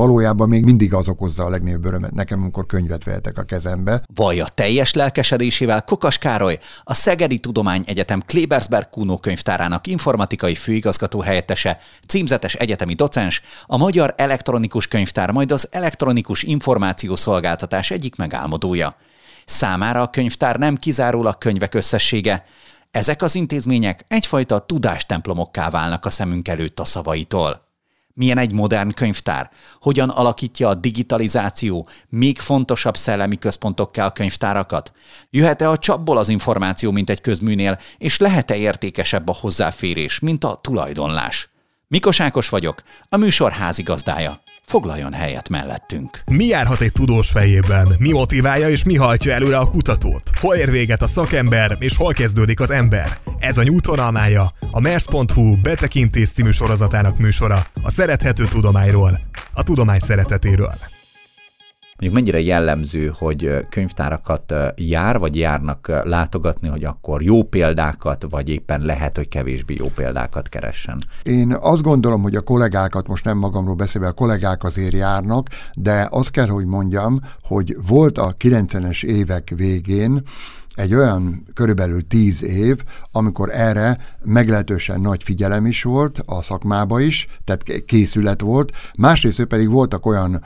Valójában még mindig az okozza a legnagyobb örömet nekem, amikor könyvet vehetek a kezembe. Vallja teljes lelkesedésével Kokas Károly, a Szegedi Tudományegyetem Klebersberg Kuno könyvtárának informatikai főigazgató helyettese, címzetes egyetemi docens, a Magyar Elektronikus Könyvtár, majd az Elektronikus Információszolgáltatás egyik megálmodója. Számára a könyvtár nem kizárólag könyvek összessége, ezek az intézmények egyfajta tudástemplomokká válnak a szemünk előtt a szavaitól. Milyen egy modern könyvtár? Hogyan alakítja a digitalizáció még fontosabb szellemi központokká a könyvtárakat? Jöhet-e a csapból az információ, mint egy közműnél, és lehet-e értékesebb a hozzáférés, mint a tulajdonlás? Mikos Ákos vagyok, a műsor házigazdája foglaljon helyet mellettünk. Mi járhat egy tudós fejében? Mi motiválja és mi hajtja előre a kutatót? Hol ér véget a szakember és hol kezdődik az ember? Ez a Newton a Mers.hu betekintés című sorozatának műsora, a szerethető tudományról, a tudomány szeretetéről. Mondjuk mennyire jellemző, hogy könyvtárakat jár, vagy járnak látogatni, hogy akkor jó példákat, vagy éppen lehet, hogy kevésbé jó példákat keressen? Én azt gondolom, hogy a kollégákat, most nem magamról beszélve, a kollégák azért járnak, de azt kell, hogy mondjam, hogy volt a 90-es évek végén, egy olyan körülbelül tíz év, amikor erre meglehetősen nagy figyelem is volt a szakmába is, tehát készület volt, másrészt pedig voltak olyan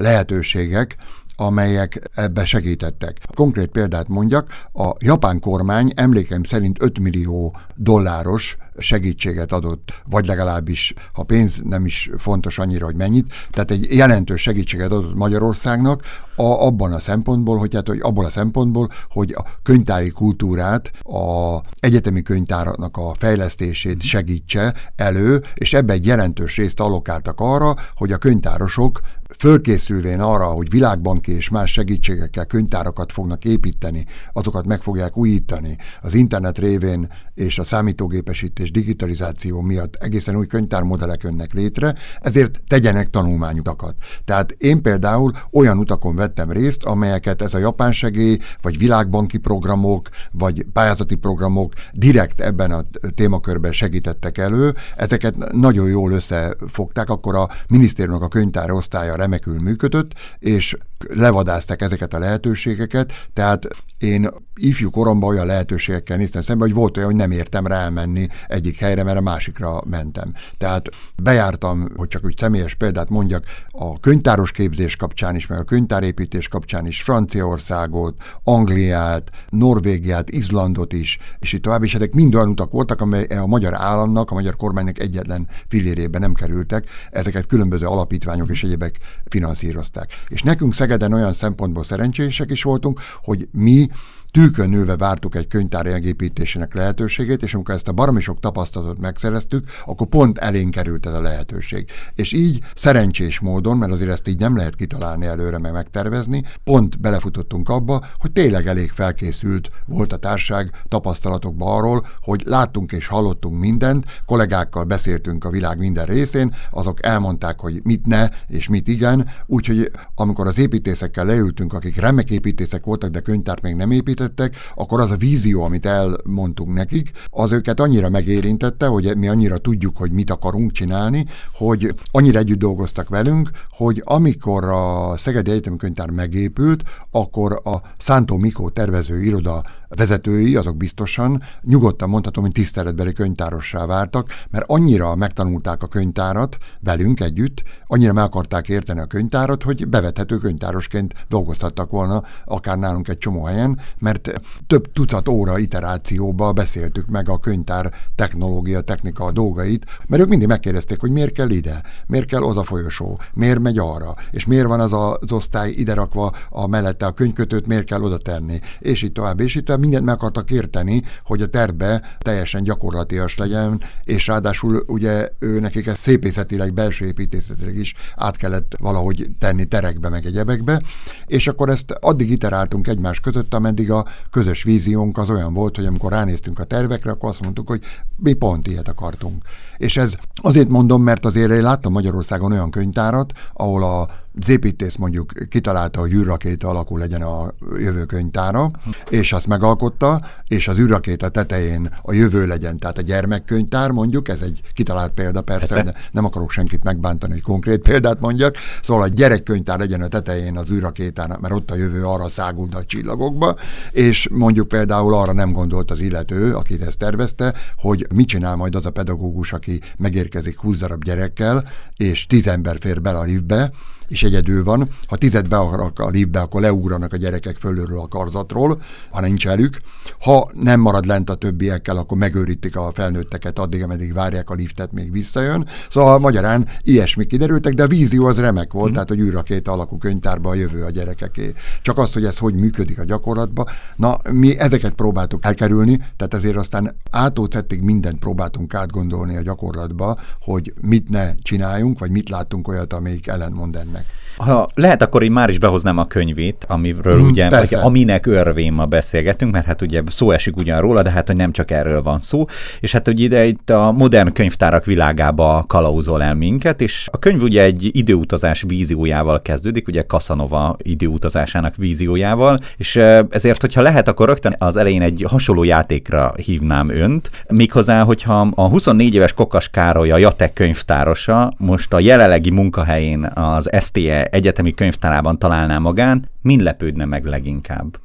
lehetőségek, amelyek ebbe segítettek. Konkrét példát mondjak, a japán kormány emlékeim szerint 5 millió dolláros segítséget adott, vagy legalábbis, ha pénz nem is fontos annyira, hogy mennyit, tehát egy jelentős segítséget adott Magyarországnak a, abban a szempontból, hogy, hát, hogy abból a szempontból, hogy a könyvtári kultúrát, a egyetemi könyvtáraknak a fejlesztését segítse elő, és ebbe egy jelentős részt allokáltak arra, hogy a könyvtárosok fölkészülvén arra, hogy világbanki és más segítségekkel könyvtárakat fognak építeni, azokat meg fogják újítani, az internet révén és a számítógépesítés digitalizáció miatt egészen új könyvtármodellek önnek létre, ezért tegyenek tanulmányutakat. Tehát én például olyan utakon vettem részt, amelyeket ez a japán segély, vagy világbanki programok, vagy pályázati programok direkt ebben a témakörben segítettek elő. Ezeket nagyon jól összefogták, akkor a minisztériumnak a könyvtár osztálya remekül működött, és levadázták ezeket a lehetőségeket, tehát én ifjú koromban olyan lehetőségekkel néztem szembe, hogy volt olyan, hogy nem értem rá elmenni egyik helyre, mert a másikra mentem. Tehát bejártam, hogy csak úgy személyes példát mondjak, a könyvtáros képzés kapcsán is, meg a könyvtárépítés kapcsán is Franciaországot, Angliát, Norvégiát, Izlandot is, és itt tovább, és ezek mind olyan utak voltak, amely a magyar államnak, a magyar kormánynak egyetlen fillérébe nem kerültek, ezeket különböző alapítványok és egyébek finanszírozták. És nekünk Szegeden olyan szempontból szerencsések is voltunk, hogy mi tűkön nőve vártuk egy könyvtár elgépítésének lehetőségét, és amikor ezt a baromi sok tapasztalatot megszereztük, akkor pont elénk került ez a lehetőség. És így szerencsés módon, mert azért ezt így nem lehet kitalálni előre, meg megtervezni, pont belefutottunk abba, hogy tényleg elég felkészült volt a társág tapasztalatokba arról, hogy láttunk és hallottunk mindent, kollégákkal beszéltünk a világ minden részén, azok elmondták, hogy mit ne és mit igen, úgyhogy amikor az építészekkel leültünk, akik remek építészek voltak, de könyvtárt még nem épít, építettek, akkor az a vízió, amit elmondtunk nekik, az őket annyira megérintette, hogy mi annyira tudjuk, hogy mit akarunk csinálni, hogy annyira együtt dolgoztak velünk, hogy amikor a Szegedi Egyetemi Könyvtár megépült, akkor a Szántó Mikó tervező iroda vezetői, azok biztosan nyugodtan mondhatom, hogy tiszteletbeli könyvtárossá váltak, mert annyira megtanulták a könyvtárat velünk együtt, annyira meg akarták érteni a könyvtárat, hogy bevethető könyvtárosként dolgozhattak volna akár nálunk egy csomó helyen, mert több tucat óra iterációba beszéltük meg a könyvtár technológia, technika dolgait, mert ők mindig megkérdezték, hogy miért kell ide, miért kell oda folyosó, miért megy arra, és miért van az az osztály ide rakva a mellette a könyvkötőt, miért kell oda tenni, és így tovább, és így tovább mindent meg akartak érteni, hogy a terve teljesen gyakorlatias legyen, és ráadásul ugye ő nekik ezt szépészetileg, belső építészetileg is át kellett valahogy tenni terekbe, meg egyebekbe, és akkor ezt addig iteráltunk egymás között, ameddig a közös víziónk az olyan volt, hogy amikor ránéztünk a tervekre, akkor azt mondtuk, hogy mi pont ilyet akartunk. És ez azért mondom, mert azért én láttam Magyarországon olyan könyvtárat, ahol a Zépítész mondjuk kitalálta, hogy űrrakéta alakú legyen a jövő könyvtára, és azt megalkotta, és az űrrakéta tetején a jövő legyen, tehát a gyermekkönyvtár mondjuk, ez egy kitalált példa persze, de nem akarok senkit megbántani, hogy konkrét példát mondjak, szóval a gyerekkönyvtár legyen a tetején az űrrakétának, mert ott a jövő arra száguld a csillagokba, és mondjuk például arra nem gondolt az illető, aki ezt tervezte, hogy mit csinál majd az a pedagógus, aki megérkezik 20 darab gyerekkel, és 10 ember fér bele a liftbe, és egyedül van. Ha tized be a liftbe, akkor leugranak a gyerekek fölülről a karzatról, ha nincs velük. Ha nem marad lent a többiekkel, akkor megőrítik a felnőtteket addig, ameddig várják a liftet, még visszajön. Szóval magyarán ilyesmi kiderültek, de a vízió az remek volt, mm. tehát hogy űrrakéta alakú könyvtárba a jövő a gyerekeké. Csak azt, hogy ez hogy működik a gyakorlatban. Na, mi ezeket próbáltuk elkerülni, tehát ezért aztán átótettig mindent próbáltunk átgondolni a gyakorlatba, hogy mit ne csináljunk, vagy mit láttunk olyat, amelyik ellentmond ennek. Ha lehet, akkor én már is behoznám a könyvét, amiről mm, ugye, vagy aminek örvén ma beszélgetünk, mert hát ugye szó esik ugyan róla, de hát hogy nem csak erről van szó, és hát hogy ide itt a modern könyvtárak világába kalauzol el minket, és a könyv ugye egy időutazás víziójával kezdődik, ugye Casanova időutazásának víziójával, és ezért, hogyha lehet, akkor rögtön az elején egy hasonló játékra hívnám önt, méghozzá, hogyha a 24 éves Kokas Károly, a Jatek könyvtárosa most a jelenlegi munkahelyén az STE egyetemi könyvtárában találná magán, min lepődne meg leginkább?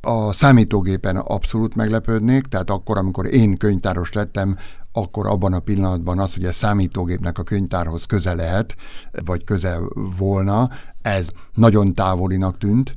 A számítógépen abszolút meglepődnék, tehát akkor, amikor én könyvtáros lettem, akkor abban a pillanatban az, hogy a számítógépnek a könyvtárhoz köze lehet, vagy köze volna, ez nagyon távolinak tűnt.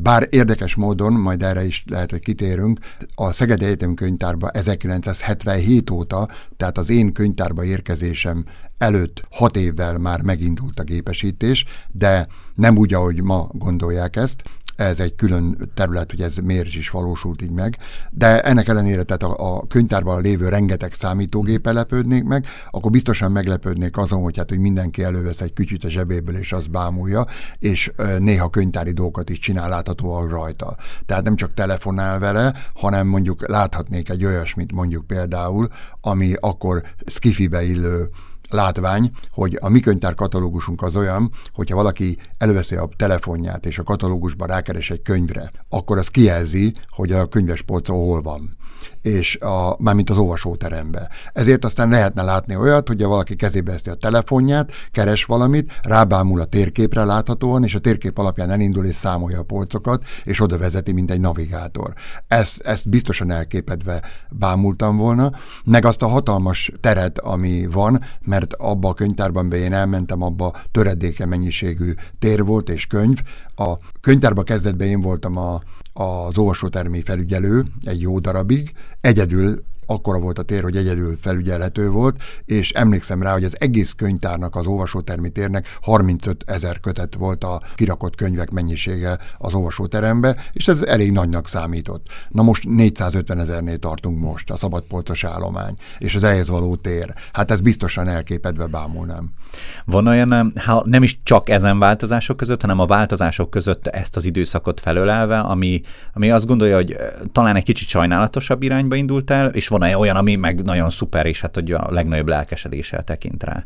Bár érdekes módon, majd erre is lehet, hogy kitérünk, a Szegedi Egyetem könyvtárba 1977 óta, tehát az én könyvtárba érkezésem előtt hat évvel már megindult a gépesítés, de nem úgy, ahogy ma gondolják ezt, ez egy külön terület, hogy ez miért is valósult így meg, de ennek ellenére, tehát a, a könyvtárban lévő rengeteg számítógép lepődnék meg, akkor biztosan meglepődnék azon, hogy, hát, hogy mindenki elővesz egy kütyüt a zsebéből, és azt bámulja, és néha könyvtári dolgokat is csinál láthatóan rajta. Tehát nem csak telefonál vele, hanem mondjuk láthatnék egy olyasmit mondjuk például, ami akkor skifibe illő látvány, hogy a mi könyvtár katalógusunk az olyan, hogyha valaki előveszi a telefonját és a katalógusban rákeres egy könyvre, akkor az kijelzi, hogy a könyves polcon hol van és a, mármint az olvasóterembe. Ezért aztán lehetne látni olyat, hogy valaki kezébe veszi a telefonját, keres valamit, rábámul a térképre láthatóan, és a térkép alapján elindul és számolja a polcokat, és oda vezeti, mint egy navigátor. Ezt, ezt biztosan elképedve bámultam volna, meg azt a hatalmas teret, ami van, mert abba a könyvtárban be én elmentem, abba töredéke mennyiségű tér volt és könyv. A könyvtárba kezdetben én voltam a az olvasótermi felügyelő egy jó darabig, egyedül akkora volt a tér, hogy egyedül felügyelhető volt, és emlékszem rá, hogy az egész könyvtárnak, az olvasótermi térnek 35 ezer kötet volt a kirakott könyvek mennyisége az olvasóterembe, és ez elég nagynak számított. Na most 450 ezernél tartunk most, a szabadpolcos állomány, és az ehhez való tér. Hát ez biztosan elképedve bámulnám. Van olyan, ha nem is csak ezen változások között, hanem a változások között ezt az időszakot felölelve, ami, ami azt gondolja, hogy talán egy kicsit sajnálatosabb irányba indult el, és van -e olyan, ami meg nagyon szuper, és hát hogy a legnagyobb lelkesedéssel tekint rá?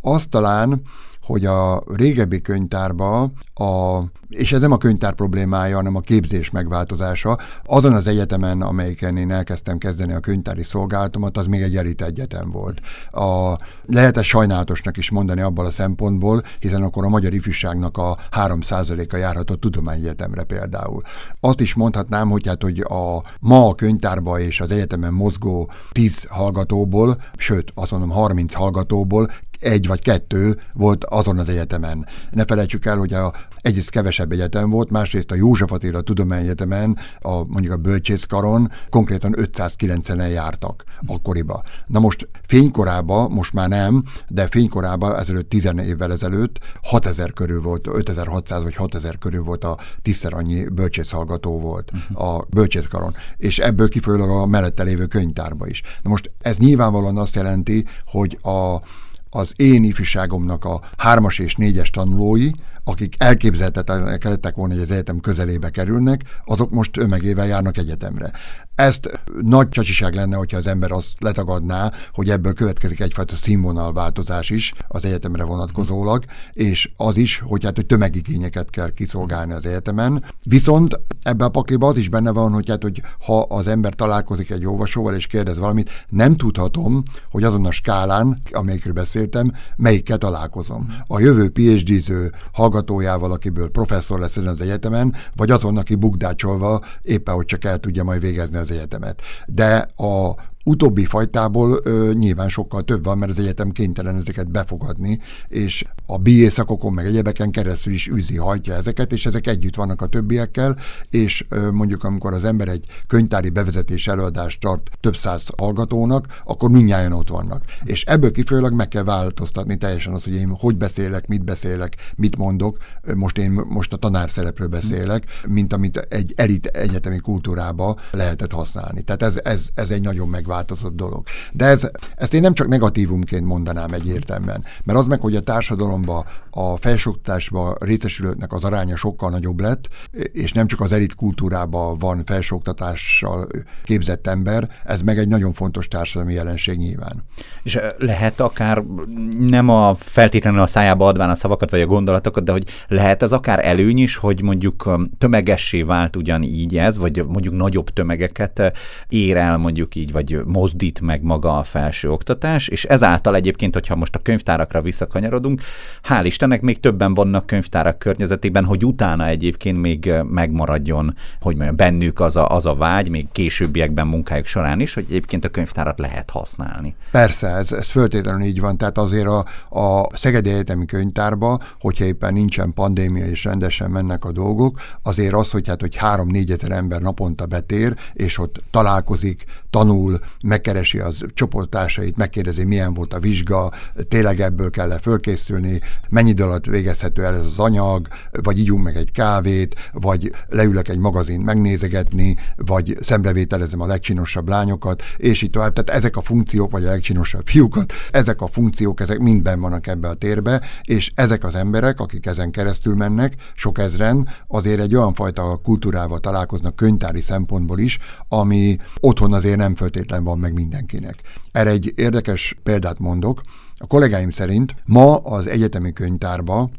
Azt talán, hogy a régebbi könyvtárba, a, és ez nem a könyvtár problémája, hanem a képzés megváltozása. Azon az egyetemen, amelyiken én elkezdtem kezdeni a könyvtári szolgálatomat, az még egy elit egyetem volt. A, lehet ezt sajnálatosnak is mondani abból a szempontból, hiszen akkor a magyar ifjúságnak a 3%-a járhatott tudományegyetemre például. Azt is mondhatnám, hogy hát, hogy a ma a könyvtárba és az egyetemen mozgó 10 hallgatóból, sőt, azt mondom 30 hallgatóból egy vagy kettő volt azon az egyetemen. Ne felejtsük el, hogy a, egyrészt kevesebb egyetem volt, másrészt a József Attila Tudományegyetemen, a, mondjuk a bölcsészkaron konkrétan 590-en jártak akkoriba. Na most fénykorába, most már nem, de fénykorába ezelőtt 10 évvel ezelőtt 6000 körül volt, 5600 vagy 6000 körül volt a tízszer annyi bölcsészhallgató volt uh-huh. a bölcsészkaron. És ebből kifolyólag a mellette lévő könyvtárba is. Na most ez nyilvánvalóan azt jelenti, hogy a az én ifjúságomnak a hármas és négyes tanulói, akik elképzelhetetlenek lettek volna, hogy az egyetem közelébe kerülnek, azok most tömegével járnak egyetemre. Ezt nagy csacsiság lenne, hogyha az ember azt letagadná, hogy ebből következik egyfajta színvonalváltozás is az egyetemre vonatkozólag, és az is, hogy hát hogy tömegigényeket kell kiszolgálni az egyetemen. Viszont ebben a pakliban az is benne van, hogy, hát, hogy ha az ember találkozik egy olvasóval és kérdez valamit, nem tudhatom, hogy azon a skálán, amelyikről beszéltem, melyikkel találkozom. A jövő PhD-ző hallgatójával, akiből professzor lesz ezen az egyetemen, vagy azon, aki bukdácsolva éppen, hogy csak el tudja majd végezni az egyetemet. De a utóbbi fajtából ö, nyilván sokkal több van, mert az egyetem kénytelen ezeket befogadni, és a BA szakokon meg egyebeken keresztül is űzi, hajtja ezeket, és ezek együtt vannak a többiekkel, és ö, mondjuk amikor az ember egy könyvtári bevezetés előadást tart több száz hallgatónak, akkor mindjárt ott vannak. És ebből kifolyólag meg kell változtatni teljesen az, hogy én hogy beszélek, mit beszélek, mit mondok. Most én most a tanár szerepről beszélek, mint amit egy elit egyetemi kultúrába lehetett használni. Tehát ez, ez, ez egy nagyon megváltozott megváltozott dolog. De ez, ezt én nem csak negatívumként mondanám egyértelműen, mert az meg, hogy a társadalomban a felsőoktatásban részesülőknek az aránya sokkal nagyobb lett, és nem csak az elit kultúrában van felsőoktatással képzett ember, ez meg egy nagyon fontos társadalmi jelenség nyilván. És lehet akár nem a feltétlenül a szájába adván a szavakat vagy a gondolatokat, de hogy lehet ez akár előny is, hogy mondjuk tömegessé vált ugyanígy ez, vagy mondjuk nagyobb tömegeket ér el mondjuk így, vagy mozdít meg maga a felső oktatás, és ezáltal egyébként, hogyha most a könyvtárakra visszakanyarodunk, hál' Istennek még többen vannak könyvtárak környezetében, hogy utána egyébként még megmaradjon, hogy mondjam, bennük az a, az a vágy, még későbbiekben munkájuk során is, hogy egyébként a könyvtárat lehet használni. Persze, ez, ez föltétlenül így van, tehát azért a, a Szegedi Egyetemi Könyvtárba, hogyha éppen nincsen pandémia és rendesen mennek a dolgok, azért az, hogy hát, hogy 3-4 ezer ember naponta betér, és ott találkozik, tanul, megkeresi az csoporttársait, megkérdezi, milyen volt a vizsga, tényleg ebből kell -e fölkészülni, mennyi idő alatt végezhető el ez az anyag, vagy ígyunk meg egy kávét, vagy leülök egy magazint megnézegetni, vagy szembevételezem a legcsinosabb lányokat, és így tovább. Tehát ezek a funkciók, vagy a legcsinosabb fiúkat, ezek a funkciók, ezek mindben vannak ebbe a térbe, és ezek az emberek, akik ezen keresztül mennek, sok ezren, azért egy olyan fajta kultúrával találkoznak könyvtári szempontból is, ami otthon azért nem föltétlen van meg mindenkinek. Erre egy érdekes példát mondok. A kollégáim szerint ma az egyetemi könyvtárba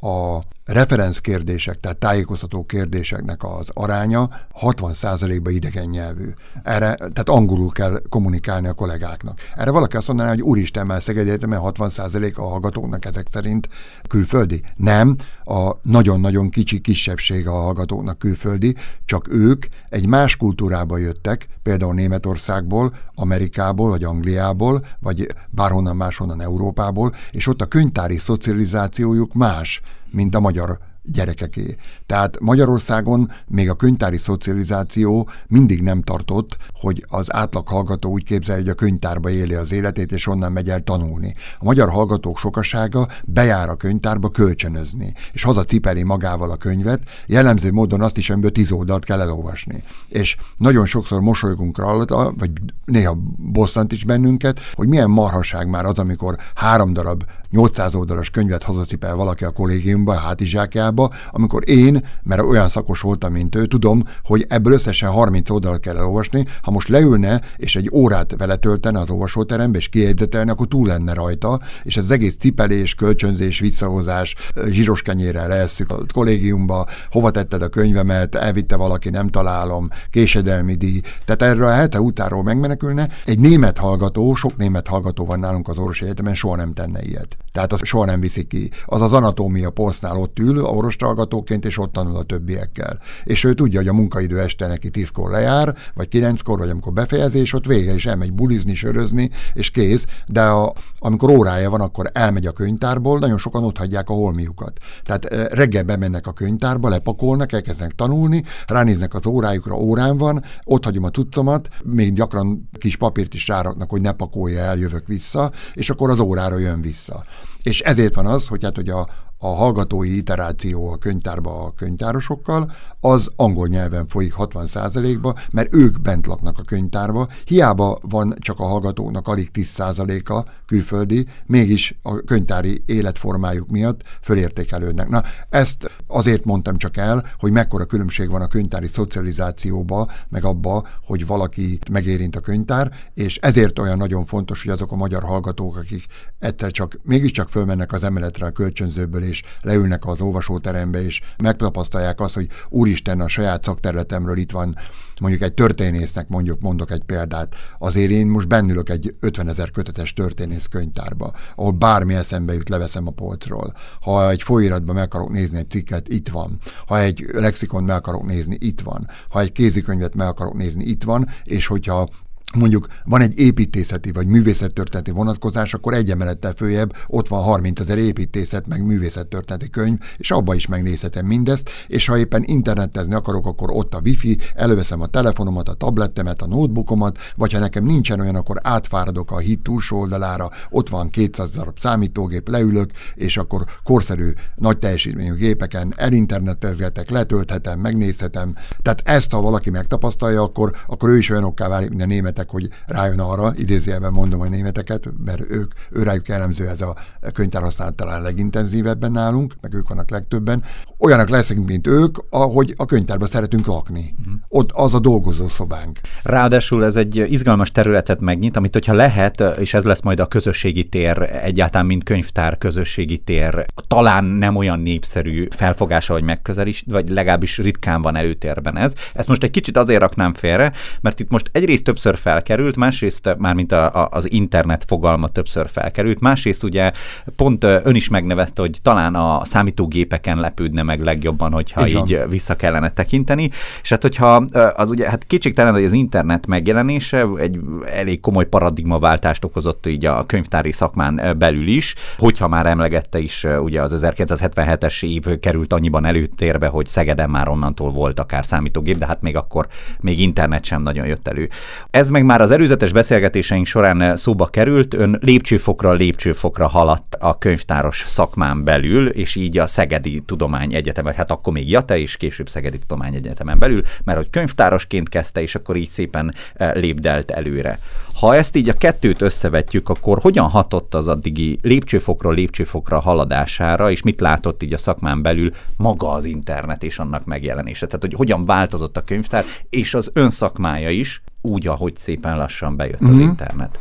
a referenc kérdések, tehát tájékoztató kérdéseknek az aránya 60%-ba idegen nyelvű. Erre, tehát angolul kell kommunikálni a kollégáknak. Erre valaki azt mondaná, hogy úristen, már Szegedi Egyetemen 60% a hallgatóknak ezek szerint külföldi. Nem, a nagyon-nagyon kicsi kisebbség a hallgatóknak külföldi, csak ők egy más kultúrába jöttek, például Németországból, Amerikából, vagy Angliából, vagy bárhonnan máshonnan Európából, és ott a könyvtári szocializációjuk más, mint a magyar gyerekeké. Tehát Magyarországon még a könyvtári szocializáció mindig nem tartott, hogy az átlag hallgató úgy képzelje, hogy a könyvtárba éli az életét, és onnan megy el tanulni. A magyar hallgatók sokasága bejár a könyvtárba kölcsönözni, és haza cipeli magával a könyvet, jellemző módon azt is, amiből tíz oldalt kell elolvasni. És nagyon sokszor mosolygunk rajta, vagy néha bosszant is bennünket, hogy milyen marhaság már az, amikor három darab 800 oldalas könyvet hazacipel valaki a kollégiumba, a hátizsákjába, amikor én, mert olyan szakos voltam, mint ő, tudom, hogy ebből összesen 30 oldalt kell elolvasni, ha most leülne, és egy órát vele töltene az olvasóterembe, és kiegyzetelne, akkor túl lenne rajta, és az egész cipelés, kölcsönzés, visszahozás, zsíros kenyérrel leesszük a kollégiumba, hova tetted a könyvemet, elvitte valaki, nem találom, késedelmi díj. Tehát erről a hete utáról megmenekülne. Egy német hallgató, sok német hallgató van nálunk az orvosi egyetemen, soha nem tenne ilyet. Tehát az soha nem viszi ki. Az az anatómia posztnál ott ül, orvos hallgatóként, és ott tanul a többiekkel. És ő tudja, hogy a munkaidő este neki tízkor lejár, vagy kilenckor, vagy amikor befejezés, ott vége, és elmegy bulizni, sörözni, és kész. De a, amikor órája van, akkor elmegy a könyvtárból, nagyon sokan ott hagyják a holmiukat. Tehát eh, reggel bemennek a könyvtárba, lepakolnak, elkezdenek tanulni, ránéznek az órájukra, órán van, ott hagyom a tudszomat, még gyakran kis papírt is ráraknak, hogy ne pakolja el, jövök vissza, és akkor az órára jön vissza. És ezért van az, hogy hát, hogy a, a hallgatói iteráció a könyvtárba a könyvtárosokkal, az angol nyelven folyik 60%-ba, mert ők bent laknak a könyvtárba, hiába van csak a hallgatóknak alig 10%-a külföldi, mégis a könyvtári életformájuk miatt fölértékelődnek. Na, ezt azért mondtam csak el, hogy mekkora különbség van a könyvtári szocializációba, meg abba, hogy valaki megérint a könyvtár, és ezért olyan nagyon fontos, hogy azok a magyar hallgatók, akik egyszer csak mégiscsak fölmennek az emeletre a kölcsönzőből, és leülnek az olvasóterembe, és megtapasztalják azt, hogy úristen, a saját szakterületemről itt van mondjuk egy történésznek, mondjuk mondok egy példát, azért én most bennülök egy 50 ezer kötetes történész könyvtárba, ahol bármi eszembe jut, leveszem a polcról. Ha egy folyóiratban meg akarok nézni egy cikket, itt van. Ha egy lexikon meg akarok nézni, itt van. Ha egy kézikönyvet meg akarok nézni, itt van, és hogyha mondjuk van egy építészeti vagy művészettörténeti vonatkozás, akkor egy emelettel följebb ott van 30 ezer építészet, meg művészettörténeti könyv, és abba is megnézhetem mindezt, és ha éppen internetezni akarok, akkor ott a wifi, előveszem a telefonomat, a tablettemet, a notebookomat, vagy ha nekem nincsen olyan, akkor átfáradok a hit túlsó oldalára, ott van 200 darab számítógép, leülök, és akkor korszerű, nagy teljesítményű gépeken elinternetezgetek, letölthetem, megnézhetem. Tehát ezt, ha valaki megtapasztalja, akkor, akkor ő is olyanokká válik, mint a németek németek, hogy rájön arra, idézőjelben mondom a németeket, mert ők, ő rájuk jellemző ez a könyvtárhasználat talán legintenzívebben nálunk, meg ők vannak legtöbben. Olyanak leszünk, mint ők, ahogy a könyvtárban szeretünk lakni. Uh-huh. Ott az a dolgozó szobánk. Ráadásul ez egy izgalmas területet megnyit, amit hogyha lehet, és ez lesz majd a közösségi tér, egyáltalán mint könyvtár közösségi tér, talán nem olyan népszerű felfogása vagy megközelés, vagy legalábbis ritkán van előtérben ez. Ezt most egy kicsit azért raknám félre, mert itt most egyrészt többször felkerült, másrészt már mint a, a, az internet fogalma többször felkerült, másrészt ugye pont ön is megnevezte, hogy talán a számítógépeken lepődne meg legjobban, hogyha Igen. így vissza kellene tekinteni, és hát hogyha az ugye, hát kétségtelen, hogy az internet megjelenése egy elég komoly paradigmaváltást okozott így a könyvtári szakmán belül is, hogyha már emlegette is, ugye az 1977-es év került annyiban előtérbe, hogy Szegeden már onnantól volt akár számítógép, de hát még akkor még internet sem nagyon jött elő. Ez meg már az előzetes beszélgetéseink során szóba került, ön lépcsőfokra lépcsőfokra haladt a könyvtáros szakmán belül, és így a Szegedi Tudományegyetem, hát akkor még Jate, és később Szegedi Tudományegyetemen belül, mert hogy könyvtárosként kezdte, és akkor így szépen eh, lépdelt előre. Ha ezt így a kettőt összevetjük, akkor hogyan hatott az addigi lépcsőfokról lépcsőfokra haladására, és mit látott így a szakmán belül maga az internet és annak megjelenése? Tehát, hogy hogyan változott a könyvtár, és az önszakmája is, úgy, ahogy szépen lassan bejött mm-hmm. az mhm. internet.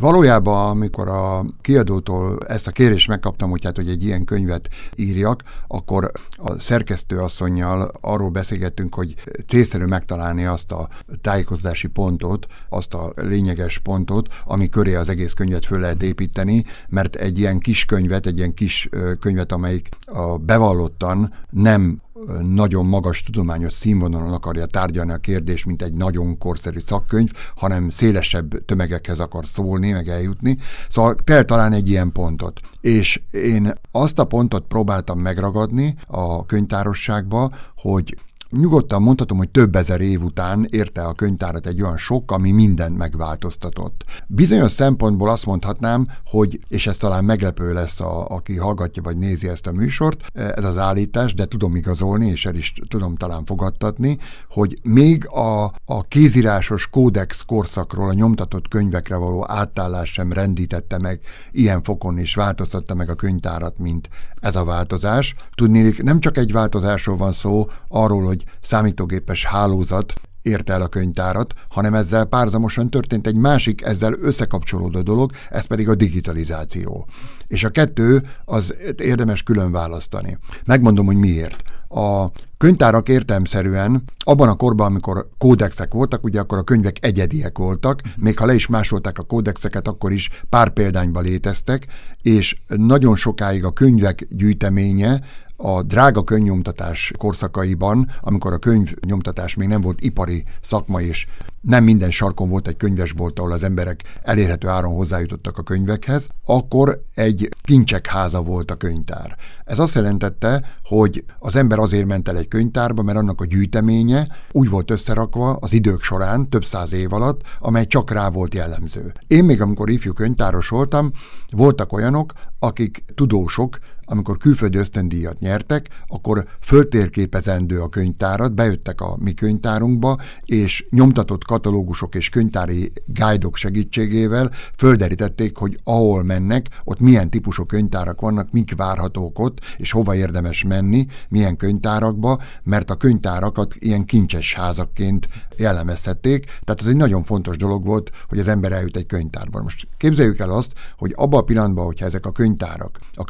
Valójában, amikor a kiadótól ezt a kérést megkaptam, hogy, hát, hogy egy ilyen könyvet írjak, akkor a szerkesztő asszonynal arról beszélgettünk, hogy célszerű megtalálni azt a tájékozódási pontot, azt a lényeges pontot, ami köré az egész könyvet föl lehet építeni, mert egy ilyen kis könyvet, egy ilyen kis könyvet, amelyik a bevallottan nem nagyon magas tudományos színvonalon akarja tárgyalni a kérdést, mint egy nagyon korszerű szakkönyv, hanem szélesebb tömegekhez akar szólni, meg eljutni. Szóval kell talán egy ilyen pontot. És én azt a pontot próbáltam megragadni a könyvtárosságba, hogy nyugodtan mondhatom, hogy több ezer év után érte a könyvtárat egy olyan sok, ami mindent megváltoztatott. Bizonyos szempontból azt mondhatnám, hogy, és ez talán meglepő lesz, a, aki hallgatja vagy nézi ezt a műsort, ez az állítás, de tudom igazolni, és el is tudom talán fogadtatni, hogy még a, a kézírásos kódex korszakról a nyomtatott könyvekre való átállás sem rendítette meg ilyen fokon, és változtatta meg a könyvtárat, mint ez a változás. Tudni, nem csak egy változásról van szó, arról, hogy számítógépes hálózat érte el a könyvtárat, hanem ezzel párzamosan történt egy másik, ezzel összekapcsolódó dolog, ez pedig a digitalizáció. És a kettő az érdemes külön választani. Megmondom, hogy miért. A könyvtárak értelmszerűen abban a korban, amikor kódexek voltak, ugye akkor a könyvek egyediek voltak, még ha le is másolták a kódexeket, akkor is pár példányba léteztek, és nagyon sokáig a könyvek gyűjteménye a drága könyvnyomtatás korszakaiban, amikor a könyvnyomtatás még nem volt ipari szakma, és nem minden sarkon volt egy könyvesbolt, ahol az emberek elérhető áron hozzájutottak a könyvekhez, akkor egy kincsek háza volt a könyvtár. Ez azt jelentette, hogy az ember azért ment el egy könyvtárba, mert annak a gyűjteménye úgy volt összerakva az idők során, több száz év alatt, amely csak rá volt jellemző. Én még amikor ifjú könyvtáros voltam, voltak olyanok, akik tudósok, amikor külföldi ösztöndíjat nyertek, akkor föltérképezendő a könyvtárat, bejöttek a mi könyvtárunkba, és nyomtatott katalógusok és könyvtári guide-ok segítségével földerítették, hogy ahol mennek, ott milyen típusú könyvtárak vannak, mik várhatók ott, és hova érdemes menni, milyen könyvtárakba, mert a könyvtárakat ilyen kincses házakként jellemezhették, tehát ez egy nagyon fontos dolog volt, hogy az ember eljut egy könyvtárba. Most képzeljük el azt, hogy abban a pillanatban, hogyha ezek a könyvtárak a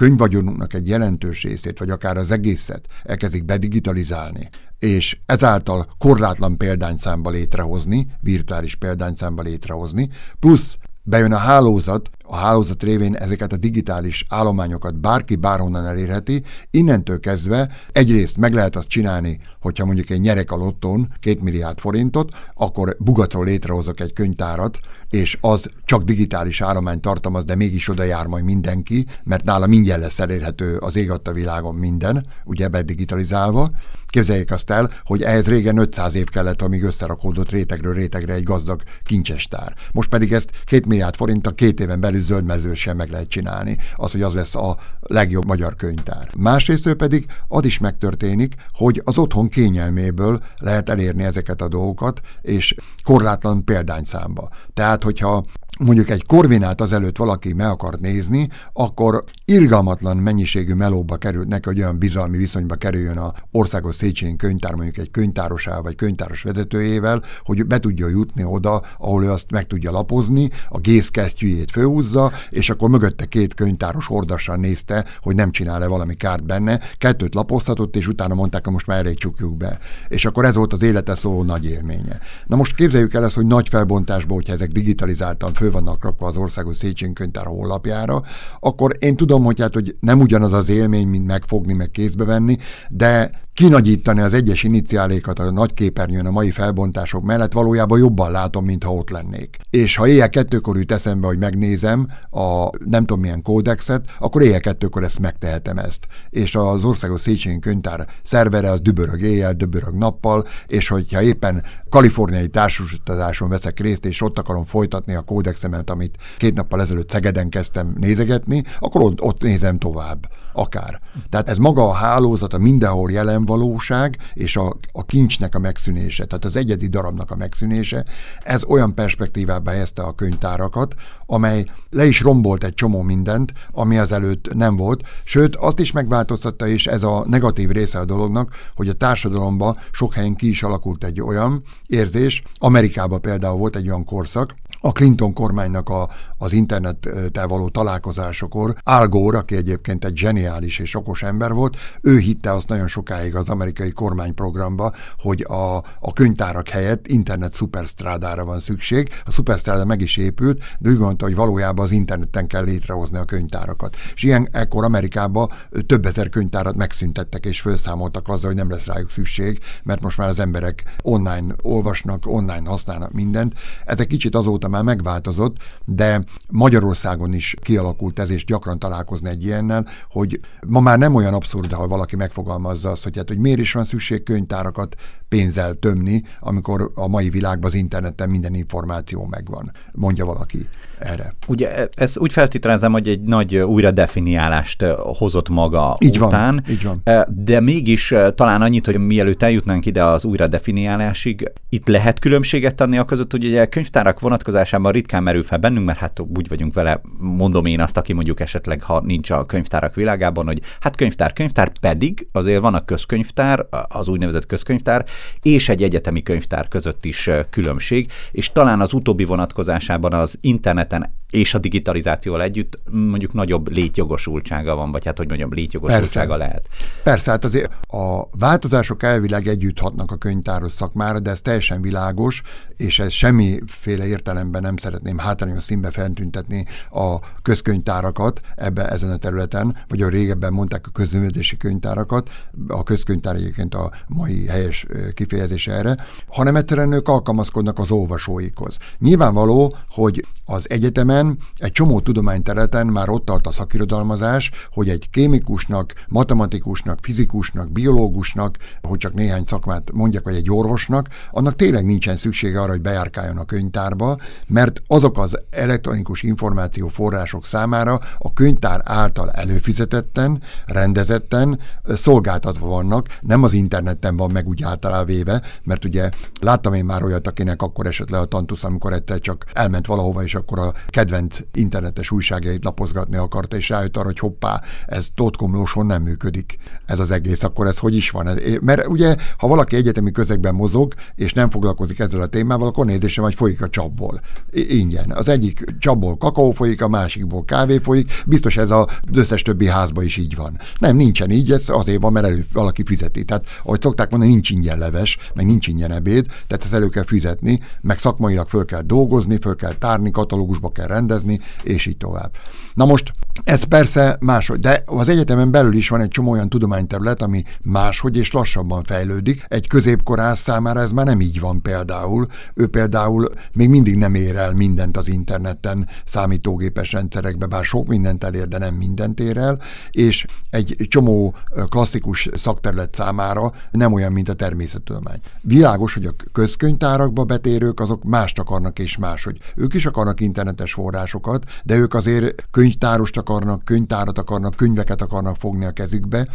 könyvvagyonunknak egy jelentős részét, vagy akár az egészet elkezdik bedigitalizálni, és ezáltal korlátlan példányszámba létrehozni, virtuális példányszámba létrehozni, plusz bejön a hálózat, a hálózat révén ezeket a digitális állományokat bárki bárhonnan elérheti, innentől kezdve egyrészt meg lehet azt csinálni, hogyha mondjuk egy nyerek a lottón két milliárd forintot, akkor bugatról létrehozok egy könyvtárat, és az csak digitális állomány tartalmaz, de mégis oda jár majd mindenki, mert nála mindjárt lesz elérhető az ég a világon minden, ugye ebbe digitalizálva. Képzeljék azt el, hogy ehhez régen 500 év kellett, amíg összerakódott rétegről rétegre egy gazdag kincsestár. Most pedig ezt két milliárd forint a két éven belül zöldmező sem meg lehet csinálni, az, hogy az lesz a legjobb magyar könyvtár. Másrészt pedig az is megtörténik, hogy az otthon kényelméből lehet elérni ezeket a dolgokat, és korlátlan példányszámba. Tehát, hogyha mondjuk egy korvinát azelőtt valaki meg akar nézni, akkor irgalmatlan mennyiségű melóba került neki, hogy olyan bizalmi viszonyba kerüljön a országos Széchenyi könyvtár, mondjuk egy könyvtárosával vagy könyvtáros vezetőjével, hogy be tudja jutni oda, ahol ő azt meg tudja lapozni, a gészkesztyűjét főhúzza, és akkor mögötte két könyvtáros hordassal nézte, hogy nem csinál-e valami kárt benne, kettőt lapozhatott, és utána mondták, hogy most már elég csukjuk be. És akkor ez volt az élete szóló nagy élménye. Na most képzeljük el ezt, hogy nagy felbontásban, hogyha ezek digitalizáltan fő vannak rakva az országos Széchenyi könyvtár honlapjára, akkor én tudom, hogy hát, hogy nem ugyanaz az élmény, mint megfogni, meg kézbe venni, de kinagyítani az egyes iniciálékat a nagy képernyőn a mai felbontások mellett valójában jobban látom, mintha ott lennék. És ha éjjel kettőkor jut eszembe, hogy megnézem a nem tudom milyen kódexet, akkor éjjel kettőkor ezt megtehetem ezt. És az országos Széchenyi könyvtár szervere az dübörög éjjel, dübörög nappal, és hogyha éppen kaliforniai társasutazáson veszek részt, és ott akarom folytatni a kódexemet, amit két nappal ezelőtt Szegeden kezdtem nézegetni, akkor ott, ott nézem tovább akár. Tehát ez maga a hálózat, a mindenhol jelen valóság, és a, a kincsnek a megszűnése, tehát az egyedi darabnak a megszűnése, ez olyan perspektívába helyezte a könyvtárakat, amely le is rombolt egy csomó mindent, ami az előtt nem volt, sőt azt is megváltoztatta, és ez a negatív része a dolognak, hogy a társadalomban sok helyen ki is alakult egy olyan érzés, Amerikában például volt egy olyan korszak, a Clinton kormánynak a, az internettel való találkozásokor Al Gore, aki egyébként egy zseniális és okos ember volt, ő hitte azt nagyon sokáig az amerikai kormányprogramba, hogy a, a könyvtárak helyett internet szuperstrádára van szükség. A szuperstráda meg is épült, de úgy gondolta, hogy valójában az interneten kell létrehozni a könyvtárakat. És ilyen ekkor Amerikában több ezer könyvtárat megszüntettek és felszámoltak azzal, hogy nem lesz rájuk szükség, mert most már az emberek online olvasnak, online használnak mindent. Ezek kicsit azóta már megváltozott, de Magyarországon is kialakult ez, és gyakran találkozni egy ilyennel, hogy ma már nem olyan abszurd, ha valaki megfogalmazza azt, hogy, hát, hogy miért is van szükség könyvtárakat pénzzel tömni, amikor a mai világban az interneten minden információ megvan, mondja valaki erre. Ugye e, ez úgy feltételezem, hogy egy nagy újra definiálást hozott maga így után, van, így van. de mégis talán annyit, hogy mielőtt eljutnánk ide az újra definiálásig, itt lehet különbséget tenni a között, hogy ugye a könyvtárak vonatkozásában ritkán merül fel bennünk, mert hát úgy vagyunk vele, mondom én azt, aki mondjuk esetleg, ha nincs a könyvtárak világában, hogy hát könyvtár, könyvtár, pedig azért van a közkönyvtár, az úgynevezett közkönyvtár, és egy egyetemi könyvtár között is különbség, és talán az utóbbi vonatkozásában az interneten és a digitalizációval együtt mondjuk nagyobb létjogosultsága van, vagy hát hogy mondjam, létjogosultsága Persze. lehet. Persze, hát azért a változások elvileg együtt hatnak a könyvtáros szakmára, de ez teljesen világos, és ez semmiféle értelemben nem szeretném hátrányos színbe feltüntetni a közkönyvtárakat ebbe, ezen a területen, vagy a régebben mondták a közművelési könyvtárakat, a közkönyvtár egyébként a mai helyes kifejezés erre, hanem egyszerűen ők alkalmazkodnak az olvasóikhoz. Nyilvánvaló, hogy az egyetemen egy csomó tudományterületen már ott tart a szakirodalmazás, hogy egy kémikusnak, matematikusnak, fizikusnak, biológusnak, hogy csak néhány szakmát mondjak, vagy egy orvosnak, annak tényleg nincsen szüksége arra, hogy bejárkáljon a könyvtárba, mert azok az elektronikus információ források számára a könyvtár által előfizetetten, rendezetten szolgáltatva vannak, nem az interneten van meg úgy általában véve, mert ugye láttam én már olyat, akinek akkor esett le a tantusz, amikor egyszer csak elment valahova, és akkor a kedvenc internetes újságjait lapozgatni akarta, és rájött arra, hogy hoppá, ez tótkomlóson nem működik ez az egész, akkor ez hogy is van? Mert ugye, ha valaki egyetemi közegben mozog, és nem foglalkozik ezzel a témával, akkor nézése vagy folyik a csapból. Ingyen. Az egyik csapból kakaó folyik, a másikból kávé folyik, biztos ez az összes többi házba is így van. Nem, nincsen így, ez azért van, mert elő valaki fizeti. Tehát, ahogy szokták mondani, nincs ingyen leves, meg nincs ingyen ebéd, tehát ezt elő kell fizetni, meg szakmailag föl kell dolgozni, föl kell tárni, katalógusba kell rendezni, és így tovább. Na most ez persze máshogy, de az egyetemen belül is van egy csomó olyan tudományterület, ami máshogy és lassabban fejlődik. Egy középkorász számára ez már nem így van például. Ő például még mindig nem ér el mindent az interneten, számítógépes rendszerekbe, bár sok mindent elér, de nem mindent ér el, és egy csomó klasszikus szakterület számára nem olyan, mint a természettudomány. Világos, hogy a közkönyvtárakba betérők azok mást akarnak és máshogy. Ők is akarnak internetes forrásokat, de ők azért könyvtárost akarnak, könyvtárat akarnak, könyveket akarnak fogni a kezükbe,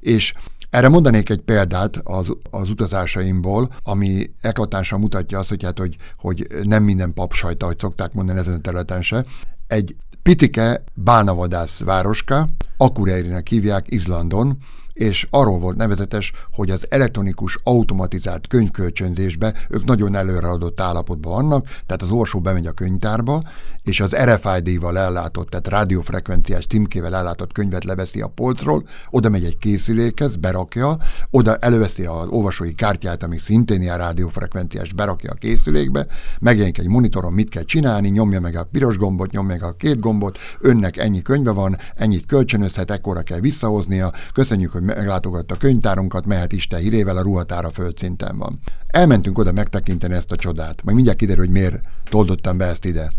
és erre mondanék egy példát az, az utazásaimból, ami eklatánsan mutatja azt, hogy, hát, hogy, hogy nem minden pap sajta, hogy szokták mondani ezen a területen se. Egy picike bálnavadász városka, Akureyrinek hívják Izlandon, és arról volt nevezetes, hogy az elektronikus automatizált könyvkölcsönzésbe ők nagyon előreadott állapotban vannak, tehát az olvasó bemegy a könyvtárba, és az RFID-val ellátott, tehát rádiófrekvenciás címkével ellátott könyvet leveszi a polcról, oda megy egy készülékhez, berakja, oda előveszi az olvasói kártyát, ami szintén ilyen rádiófrekvenciás, berakja a készülékbe, megjelenik egy monitoron, mit kell csinálni, nyomja meg a piros gombot, nyomja meg a két gombot, önnek ennyi könyve van, ennyit kölcsönözhet, ekkora kell visszahoznia, köszönjük, hogy meglátogatta a könyvtárunkat, mehet Isten hírével, a ruhatára földszinten van. Elmentünk oda megtekinteni ezt a csodát, majd mindjárt kiderül, hogy miért toldottam be ezt ide.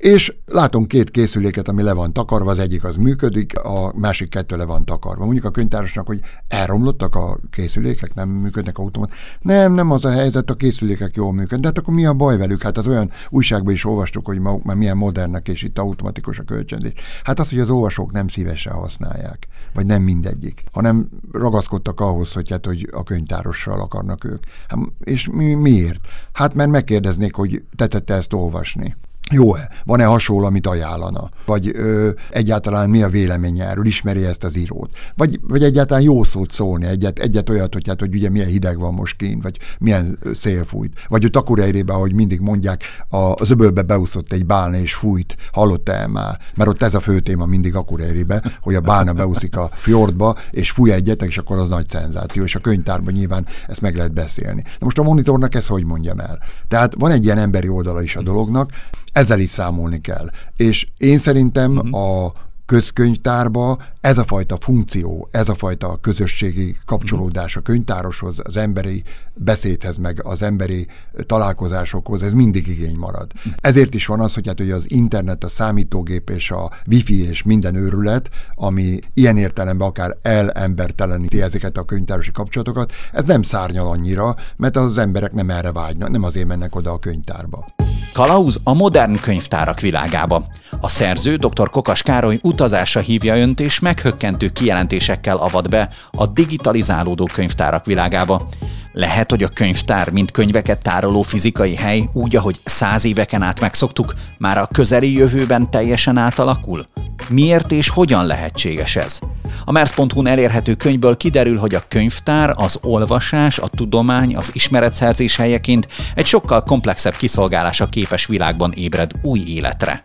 És látunk két készüléket, ami le van takarva, az egyik az működik, a másik kettő le van takarva. Mondjuk a könyvtárosnak, hogy elromlottak a készülékek, nem működnek automat. Nem, nem az a helyzet, a készülékek jól működnek. De hát akkor mi a baj velük? Hát az olyan újságban is olvastuk, hogy ma, már milyen modernek és itt automatikus a kölcsönzés. Hát az, hogy az olvasók nem szívesen használják, vagy nem mindegyik, hanem ragaszkodtak ahhoz, hogy, hát, hogy a könyvtárossal akarnak ők. Hát, és mi, miért? Hát mert megkérdeznék, hogy tetette ezt olvasni jó-e, van-e hasonló, amit ajánlana, vagy ö, egyáltalán mi a véleménye erről, ismeri ezt az írót, vagy, vagy egyáltalán jó szót szólni, egyet, egyet olyat, hogy, hát, hogy ugye milyen hideg van most kint, vagy milyen szél fújt, vagy hogy Takurejrében, ahogy mindig mondják, a, az öbölbe beúszott egy bálna és fújt, hallotta-e már, mert ott ez a fő téma mindig Akurejrébe, hogy a bálna beúszik a fjordba, és fúj egyet, és akkor az nagy szenzáció, és a könyvtárban nyilván ezt meg lehet beszélni. Na most a monitornak ezt hogy mondjam el? Tehát van egy ilyen emberi oldala is a dolognak, ezzel is számolni kell. És én szerintem uh-huh. a közkönyvtárba ez a fajta funkció, ez a fajta közösségi kapcsolódás a könyvtároshoz, az emberi beszédhez, meg az emberi találkozásokhoz, ez mindig igény marad. Ezért is van az, hogy, hát, hogy az internet, a számítógép és a wifi és minden őrület, ami ilyen értelemben akár elemberteleníti ezeket a könyvtárosi kapcsolatokat, ez nem szárnyal annyira, mert az emberek nem erre vágynak, nem azért mennek oda a könyvtárba. Kalauz a modern könyvtárak világába. A szerző dr. Kokas Károly utazásra hívja önt és meghökkentő kijelentésekkel avat be a digitalizálódó könyvtárak világába. Lehet, hogy a könyvtár, mint könyveket tároló fizikai hely, úgy, ahogy száz éveken át megszoktuk, már a közeli jövőben teljesen átalakul? Miért és hogyan lehetséges ez? A Mers.hu-n elérhető könyvből kiderül, hogy a könyvtár, az olvasás, a tudomány, az ismeretszerzés helyeként egy sokkal komplexebb kiszolgálása képes világban ébred új életre.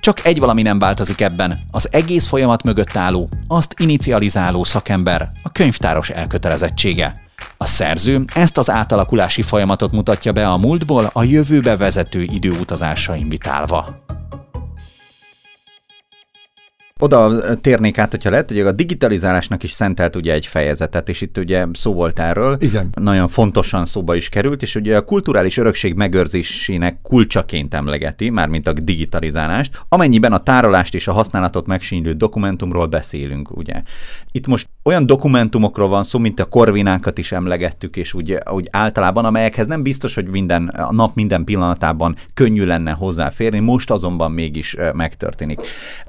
Csak egy valami nem változik ebben, az egész folyamat mögött álló, azt inicializáló szakember, a könyvtáros elkötelezettsége. A szerző ezt az átalakulási folyamatot mutatja be a múltból a jövőbe vezető időutazásra invitálva. Oda térnék át, hogyha lehet, hogy a digitalizálásnak is szentelt ugye egy fejezetet, és itt ugye szó volt erről. Igen. Nagyon fontosan szóba is került, és ugye a kulturális örökség megőrzésének kulcsaként emlegeti, mármint a digitalizálást, amennyiben a tárolást és a használatot megsínylő dokumentumról beszélünk, ugye. Itt most olyan dokumentumokról van szó, mint a korvinákat is emlegettük, és úgy, úgy általában, amelyekhez nem biztos, hogy minden a nap minden pillanatában könnyű lenne hozzáférni, most azonban mégis megtörténik.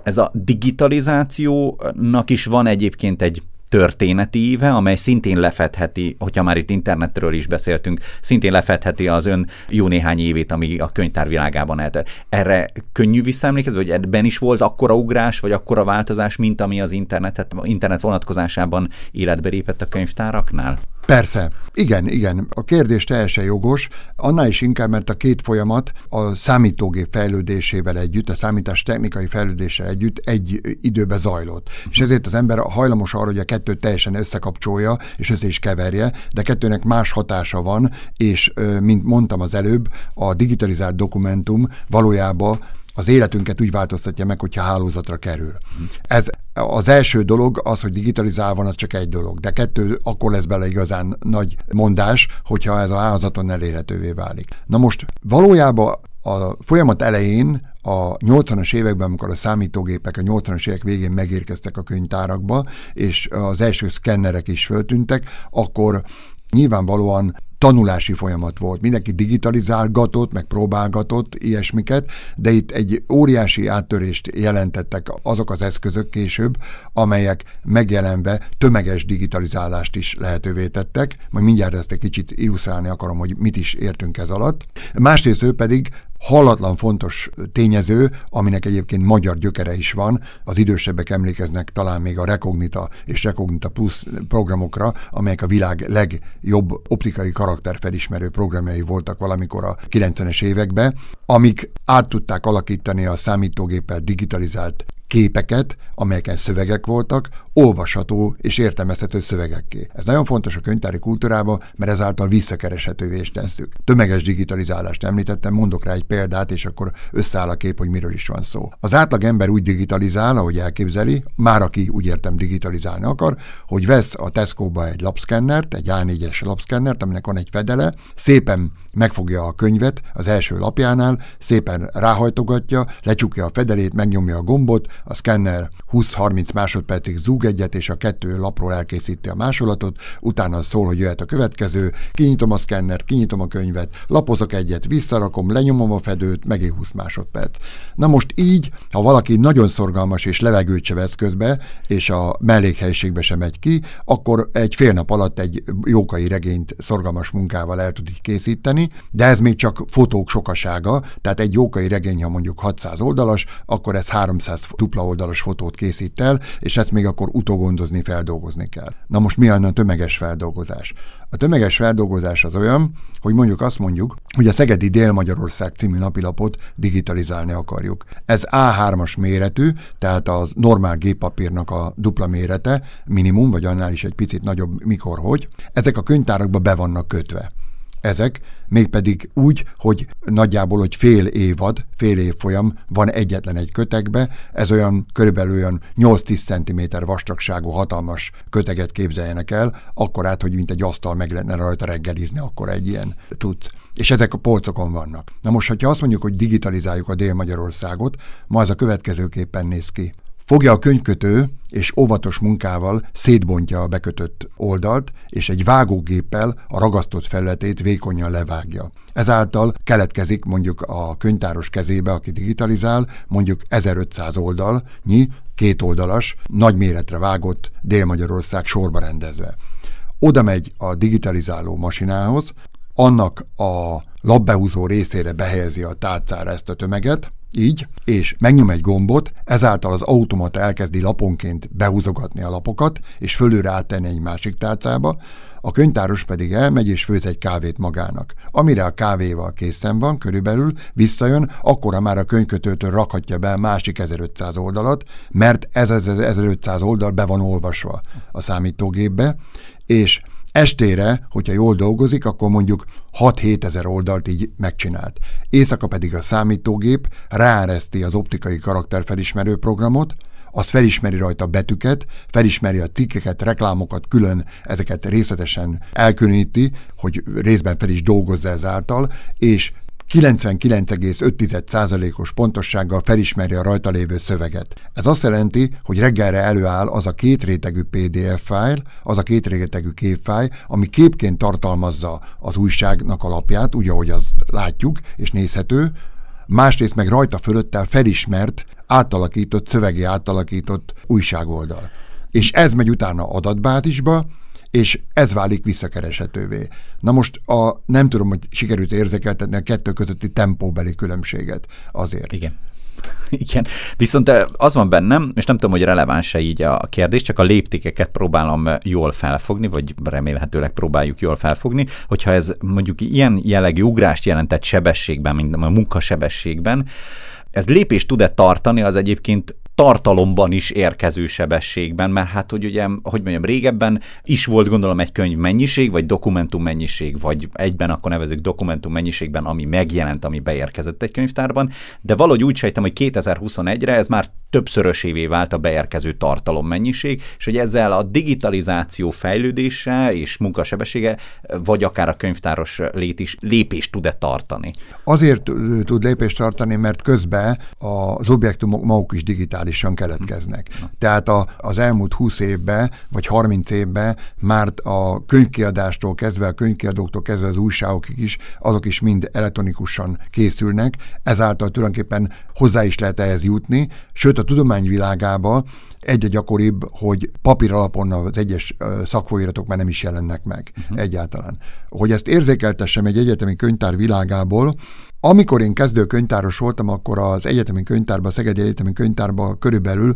Ez a digitalizációnak is van egyébként egy történeti íve, amely szintén lefedheti, hogyha már itt internetről is beszéltünk, szintén lefedheti az ön jó néhány évét, ami a könyvtár világában elter. Erre könnyű visszaemlékezni, hogy ebben is volt akkora ugrás, vagy akkora változás, mint ami az internetet, internet vonatkozásában életbe lépett a könyvtáraknál? Persze. Igen, igen. A kérdés teljesen jogos. Annál is inkább, mert a két folyamat a számítógép fejlődésével együtt, a számítás technikai fejlődéssel együtt egy időbe zajlott. És ezért az ember hajlamos arra, hogy a kettőt teljesen összekapcsolja, és össze is keverje, de kettőnek más hatása van, és mint mondtam az előbb, a digitalizált dokumentum valójában az életünket úgy változtatja meg, hogyha hálózatra kerül. Ez az első dolog az, hogy digitalizál van, az csak egy dolog, de kettő, akkor lesz bele igazán nagy mondás, hogyha ez a hálózaton elérhetővé válik. Na most valójában a folyamat elején, a 80-as években, amikor a számítógépek a 80-as évek végén megérkeztek a könyvtárakba, és az első szkennerek is föltűntek, akkor nyilvánvalóan tanulási folyamat volt. Mindenki digitalizálgatott, meg próbálgatott ilyesmiket, de itt egy óriási áttörést jelentettek azok az eszközök később, amelyek megjelenve tömeges digitalizálást is lehetővé tettek. Majd mindjárt ezt egy kicsit illusztrálni akarom, hogy mit is értünk ez alatt. Másrészt pedig hallatlan fontos tényező, aminek egyébként magyar gyökere is van. Az idősebbek emlékeznek talán még a Recognita és Recognita Plus programokra, amelyek a világ legjobb optikai karakterfelismerő programjai voltak valamikor a 90-es években, amik át tudták alakítani a számítógéppel digitalizált képeket, amelyeken szövegek voltak, olvasható és értelmezhető szövegekké. Ez nagyon fontos a könyvtári kultúrában, mert ezáltal visszakereshetővé is tesszük. Tömeges digitalizálást említettem, mondok rá egy példát, és akkor összeáll a kép, hogy miről is van szó. Az átlag ember úgy digitalizál, ahogy elképzeli, már aki úgy értem digitalizálni akar, hogy vesz a Tesco-ba egy lapszkennert, egy A4-es lapszkennert, aminek van egy fedele, szépen megfogja a könyvet az első lapjánál, szépen ráhajtogatja, lecsukja a fedelét, megnyomja a gombot, a szkenner 20-30 másodpercig zúg egyet, és a kettő lapról elkészíti a másolatot, utána szól, hogy jöhet a következő, kinyitom a szkennert, kinyitom a könyvet, lapozok egyet, visszarakom, lenyomom a fedőt, megint 20 másodperc. Na most így, ha valaki nagyon szorgalmas és levegőt se vesz közbe, és a mellékhelyiségbe sem megy ki, akkor egy fél nap alatt egy jókai regényt szorgalmas munkával el tud készíteni, de ez még csak fotók sokasága, tehát egy jókai regény, ha mondjuk 600 oldalas, akkor ez 300 dupla oldalas fotót készít el, és ezt még akkor utogondozni, feldolgozni kell. Na most mi a tömeges feldolgozás? A tömeges feldolgozás az olyan, hogy mondjuk azt mondjuk, hogy a Szegedi Dél-Magyarország című napilapot digitalizálni akarjuk. Ez A3-as méretű, tehát a normál géppapírnak a dupla mérete, minimum, vagy annál is egy picit nagyobb, mikor, hogy. Ezek a könyvtárakba be vannak kötve ezek, mégpedig úgy, hogy nagyjából, hogy fél évad, fél év folyam van egyetlen egy kötegbe, ez olyan körülbelül olyan 8-10 cm vastagságú hatalmas köteget képzeljenek el, akkor át, hogy mint egy asztal meg lehetne rajta reggelizni, akkor egy ilyen tudsz. És ezek a polcokon vannak. Na most, hogyha azt mondjuk, hogy digitalizáljuk a Dél-Magyarországot, ma ez a következőképpen néz ki. Fogja a könyvkötő, és óvatos munkával szétbontja a bekötött oldalt, és egy vágógéppel a ragasztott felületét vékonyan levágja. Ezáltal keletkezik mondjuk a könyvtáros kezébe, aki digitalizál, mondjuk 1500 oldalnyi, két oldalas, nagy méretre vágott Dél-Magyarország sorba rendezve. Oda megy a digitalizáló masinához, annak a labbehúzó részére behelyezi a tárcára ezt a tömeget, így, és megnyom egy gombot, ezáltal az automata elkezdi laponként behúzogatni a lapokat, és fölőre áttenni egy másik tárcába, a könyvtáros pedig elmegy és főz egy kávét magának. Amire a kávéval készen van, körülbelül visszajön, akkora már a könyvkötőtől rakhatja be másik 1500 oldalat, mert ez az 1500 oldal be van olvasva a számítógépbe, és Estére, hogyha jól dolgozik, akkor mondjuk 6-7 ezer oldalt így megcsinált. Éjszaka pedig a számítógép ráereszti az optikai karakterfelismerő programot, az felismeri rajta betűket, felismeri a cikkeket, reklámokat külön, ezeket részletesen elkülöníti, hogy részben fel is dolgozza ezáltal, és 99,5%-os pontossággal felismeri a rajta lévő szöveget. Ez azt jelenti, hogy reggelre előáll az a két rétegű PDF fájl, az a két rétegű képfájl, ami képként tartalmazza az újságnak alapját, úgy, ahogy azt látjuk és nézhető, másrészt meg rajta fölöttel felismert, átalakított, szövegi átalakított újságoldal. És ez megy utána adatbázisba, és ez válik visszakereshetővé. Na most a, nem tudom, hogy sikerült érzékeltetni a kettő közötti tempóbeli különbséget azért. Igen. Igen, viszont az van bennem, és nem tudom, hogy releváns-e így a kérdés, csak a léptékeket próbálom jól felfogni, vagy remélhetőleg próbáljuk jól felfogni, hogyha ez mondjuk ilyen jellegű ugrást jelentett sebességben, mint a munkasebességben, ez lépést tud-e tartani, az egyébként tartalomban is érkező sebességben, mert hát, hogy ugye, hogy mondjam, régebben is volt gondolom egy könyv mennyiség, vagy dokumentum mennyiség, vagy egyben akkor nevezük dokumentum mennyiségben, ami megjelent, ami beérkezett egy könyvtárban, de valahogy úgy sejtem, hogy 2021-re ez már többszörösévé vált a beérkező tartalom mennyiség, és hogy ezzel a digitalizáció fejlődése és munkasebessége, vagy akár a könyvtáros lét is lépést tud-e tartani? Azért tud lépést tartani, mert közben az objektumok maguk is digitális digitálisan keletkeznek. Tehát a, az elmúlt 20 évben, vagy 30 évben már a könyvkiadástól kezdve, a könyvkiadóktól kezdve az újságokig is, azok is mind elektronikusan készülnek, ezáltal tulajdonképpen hozzá is lehet ehhez jutni, sőt a tudományvilágában egyre gyakoribb, hogy papír alapon az egyes szakfolyiratok már nem is jelennek meg uh-huh. egyáltalán. Hogy ezt érzékeltessem egy egyetemi könyvtár világából, amikor én kezdő könyvtáros voltam, akkor az egyetemi könyvtárban, a Szegedi Egyetemi Könyvtárban körülbelül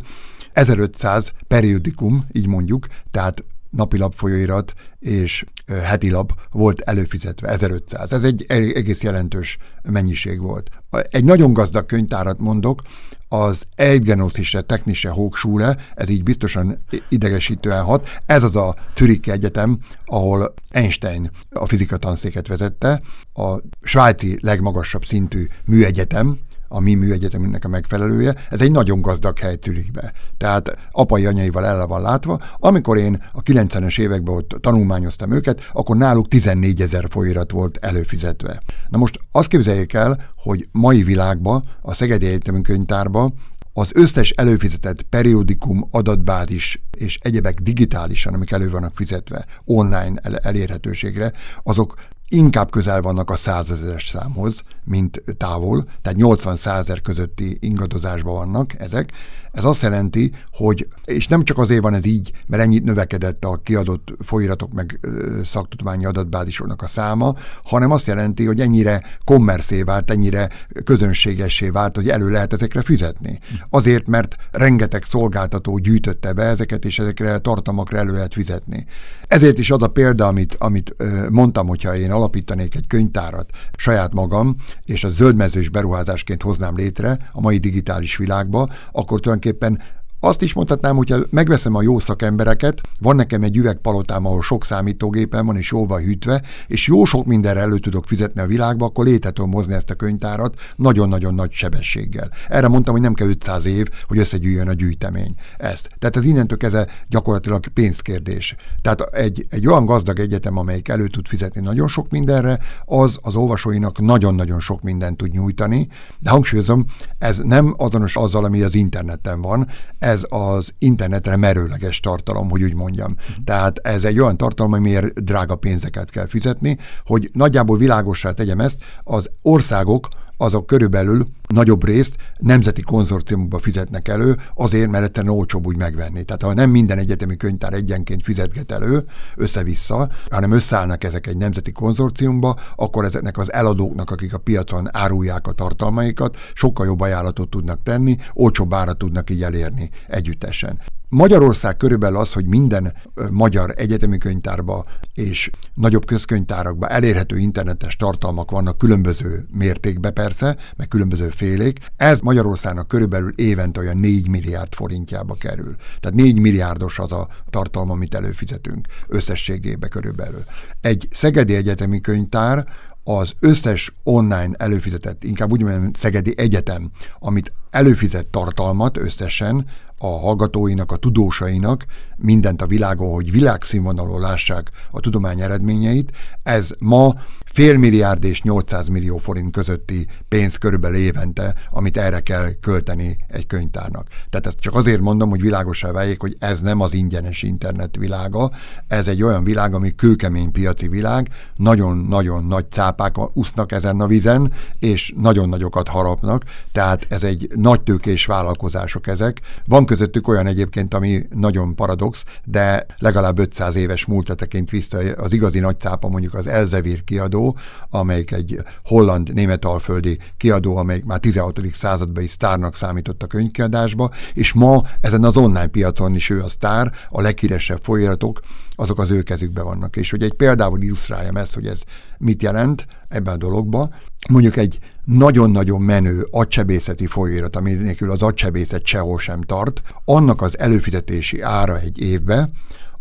1500 periódikum, így mondjuk, tehát napi lapfolyóirat és heti lap volt előfizetve, 1500. Ez egy egész jelentős mennyiség volt. Egy nagyon gazdag könyvtárat mondok, az Eidgenössische Technische Hochschule, ez így biztosan idegesítően hat. Ez az a Zürich Egyetem, ahol Einstein a fizika tanszéket vezette, a svájci legmagasabb szintű műegyetem, a mi műegyetemünknek a megfelelője, ez egy nagyon gazdag hely Zürichbe. Tehát apai anyaival el van látva. Amikor én a 90-es években ott tanulmányoztam őket, akkor náluk 14 ezer folyirat volt előfizetve. Na most azt képzeljék el, hogy mai világban, a Szegedi Egyetemünk könyvtárban az összes előfizetett periódikum, adatbázis és egyebek digitálisan, amik elő vannak fizetve online elérhetőségre, azok inkább közel vannak a százezeres számhoz, mint távol, tehát 80-100 közötti ingadozásban vannak ezek. Ez azt jelenti, hogy, és nem csak azért van ez így, mert ennyit növekedett a kiadott folyiratok meg szaktudományi adatbázisoknak a száma, hanem azt jelenti, hogy ennyire kommerszé vált, ennyire közönségessé vált, hogy elő lehet ezekre fizetni. Azért, mert rengeteg szolgáltató gyűjtötte be ezeket, és ezekre tartalmakra elő lehet fizetni. Ezért is az a példa, amit, amit mondtam, hogyha én alapítanék egy könyvtárat. Saját magam, és a zöldmezős beruházásként hoznám létre a mai digitális világba, akkor tulajdonképpen azt is mondhatnám, hogyha megveszem a jó szakembereket, van nekem egy üvegpalotám, ahol sok számítógépem van, és jóval hűtve, és jó sok mindenre elő tudok fizetni a világba, akkor létre tudom mozni ezt a könyvtárat nagyon-nagyon nagy sebességgel. Erre mondtam, hogy nem kell 500 év, hogy összegyűjjön a gyűjtemény. Ezt. Tehát ez innentől kezdve gyakorlatilag pénzkérdés. Tehát egy, egy olyan gazdag egyetem, amelyik elő tud fizetni nagyon sok mindenre, az az olvasóinak nagyon-nagyon sok mindent tud nyújtani, de hangsúlyozom, ez nem azonos azzal, ami az interneten van, ez az internetre merőleges tartalom, hogy úgy mondjam. Uh-huh. Tehát ez egy olyan tartalom, amiért drága pénzeket kell fizetni, hogy nagyjából világosá tegyem ezt, az országok azok körülbelül nagyobb részt nemzeti konzorciumokba fizetnek elő, azért, mert egyszerűen olcsóbb úgy megvenni. Tehát ha nem minden egyetemi könyvtár egyenként fizetget elő, össze-vissza, hanem összeállnak ezek egy nemzeti konzorciumba, akkor ezeknek az eladóknak, akik a piacon árulják a tartalmaikat, sokkal jobb ajánlatot tudnak tenni, olcsóbb árat tudnak így elérni együttesen. Magyarország körülbelül az, hogy minden magyar egyetemi könyvtárba és nagyobb közkönyvtárakba elérhető internetes tartalmak vannak különböző mértékben persze, meg különböző félék. Ez Magyarországnak körülbelül évente olyan 4 milliárd forintjába kerül. Tehát 4 milliárdos az a tartalma, amit előfizetünk összességébe körülbelül. Egy Szegedi Egyetemi Könyvtár az összes online előfizetett, inkább úgy mondjam, Szegedi Egyetem, amit előfizet tartalmat összesen, a hallgatóinak, a tudósainak mindent a világon, hogy világszínvonalon lássák a tudomány eredményeit. Ez ma fél milliárd és 800 millió forint közötti pénz körülbelül évente, amit erre kell költeni egy könyvtárnak. Tehát ezt csak azért mondom, hogy világosá váljék, hogy ez nem az ingyenes internet világa, ez egy olyan világ, ami kőkemény piaci világ, nagyon-nagyon nagy cápák úsznak ezen a vizen, és nagyon nagyokat harapnak, tehát ez egy nagy tőkés vállalkozások ezek. Van közöttük olyan egyébként, ami nagyon paradox, de legalább 500 éves múltra tekint vissza az igazi nagy cápa mondjuk az Elzevir kiadó, amelyik egy holland németalföldi kiadó, amelyik már 16. században is sztárnak számított a könyvkiadásba, és ma ezen az online piacon is ő a sztár, a leghíresebb folyamatok, azok az ő kezükben vannak. És hogy egy példával illusztráljam ezt, hogy ez mit jelent ebben a dologban, mondjuk egy nagyon-nagyon menő agysebészeti folyóirat, ami nélkül az agysebészet sehol sem tart, annak az előfizetési ára egy évbe,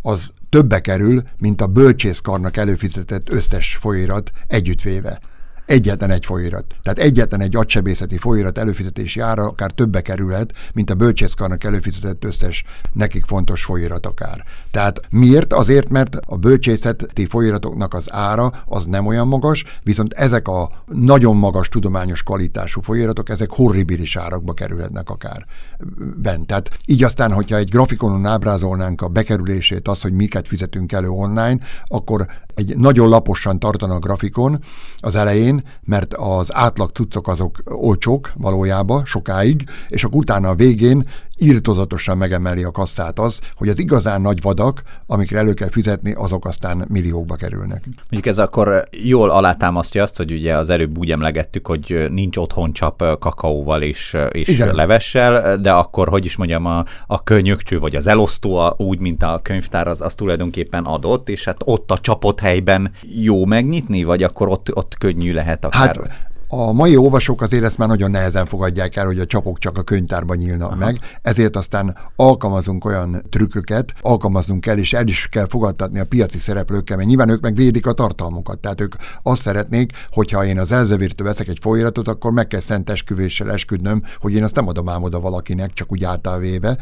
az többe kerül, mint a bölcsészkarnak előfizetett összes folyóirat együttvéve egyetlen egy folyóirat. Tehát egyetlen egy agysebészeti folyóirat előfizetési ára akár többe kerülhet, mint a bölcsészkarnak előfizetett összes nekik fontos folyóirat akár. Tehát miért? Azért, mert a bölcsészeti folyóiratoknak az ára az nem olyan magas, viszont ezek a nagyon magas tudományos kvalitású folyóiratok, ezek horribilis árakba kerülhetnek akár bent. Tehát így aztán, hogyha egy grafikonon ábrázolnánk a bekerülését, az, hogy miket fizetünk elő online, akkor egy nagyon laposan tartana a grafikon az elején, mert az átlag cuccok azok olcsók valójában sokáig, és akkor utána a végén írtozatosan megemeli a kasszát az, hogy az igazán nagy vadak, amikre elő kell fizetni, azok aztán milliókba kerülnek. Mondjuk ez akkor jól alátámasztja azt, hogy ugye az előbb úgy emlegettük, hogy nincs otthon csap kakaóval és, és levessel, de akkor, hogy is mondjam, a, a könyökcső vagy az elosztó úgy, mint a könyvtár, az, az tulajdonképpen adott, és hát ott a csapott helyben jó megnyitni, vagy akkor ott, ott könnyű lehet akár? Hát a mai olvasók azért ezt már nagyon nehezen fogadják el, hogy a csapok csak a könyvtárban nyílnak Aha. meg, ezért aztán alkalmazunk olyan trükköket, alkalmaznunk kell, és el is kell fogadtatni a piaci szereplőkkel, mert nyilván ők meg védik a tartalmukat. Tehát ők azt szeretnék, hogyha én az Elzevértől veszek egy folyóiratot, akkor meg kell szent esküvéssel esküdnöm, hogy én azt nem adom ám oda valakinek, csak úgy általvéve.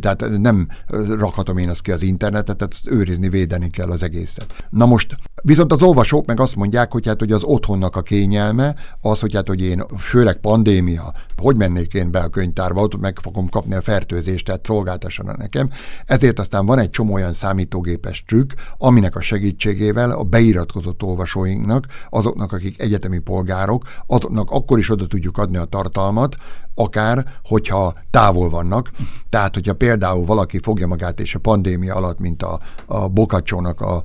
Tehát nem rakhatom én azt ki az internetet, tehát ezt őrizni, védeni kell az egészet. Na most viszont az olvasók meg azt mondják, hogy hát hogy az otthonnak a kényelme, az, hogy hát, hogy én főleg pandémia, hogy mennék én be a könyvtárba, ott meg fogom kapni a fertőzést, tehát szolgáltassanak nekem. Ezért aztán van egy csomó olyan számítógépes trükk, aminek a segítségével a beiratkozott olvasóinknak, azoknak, akik egyetemi polgárok, azoknak akkor is oda tudjuk adni a tartalmat, akár, hogyha távol vannak. Tehát, hogyha például valaki fogja magát, és a pandémia alatt, mint a, a Bokacsónak a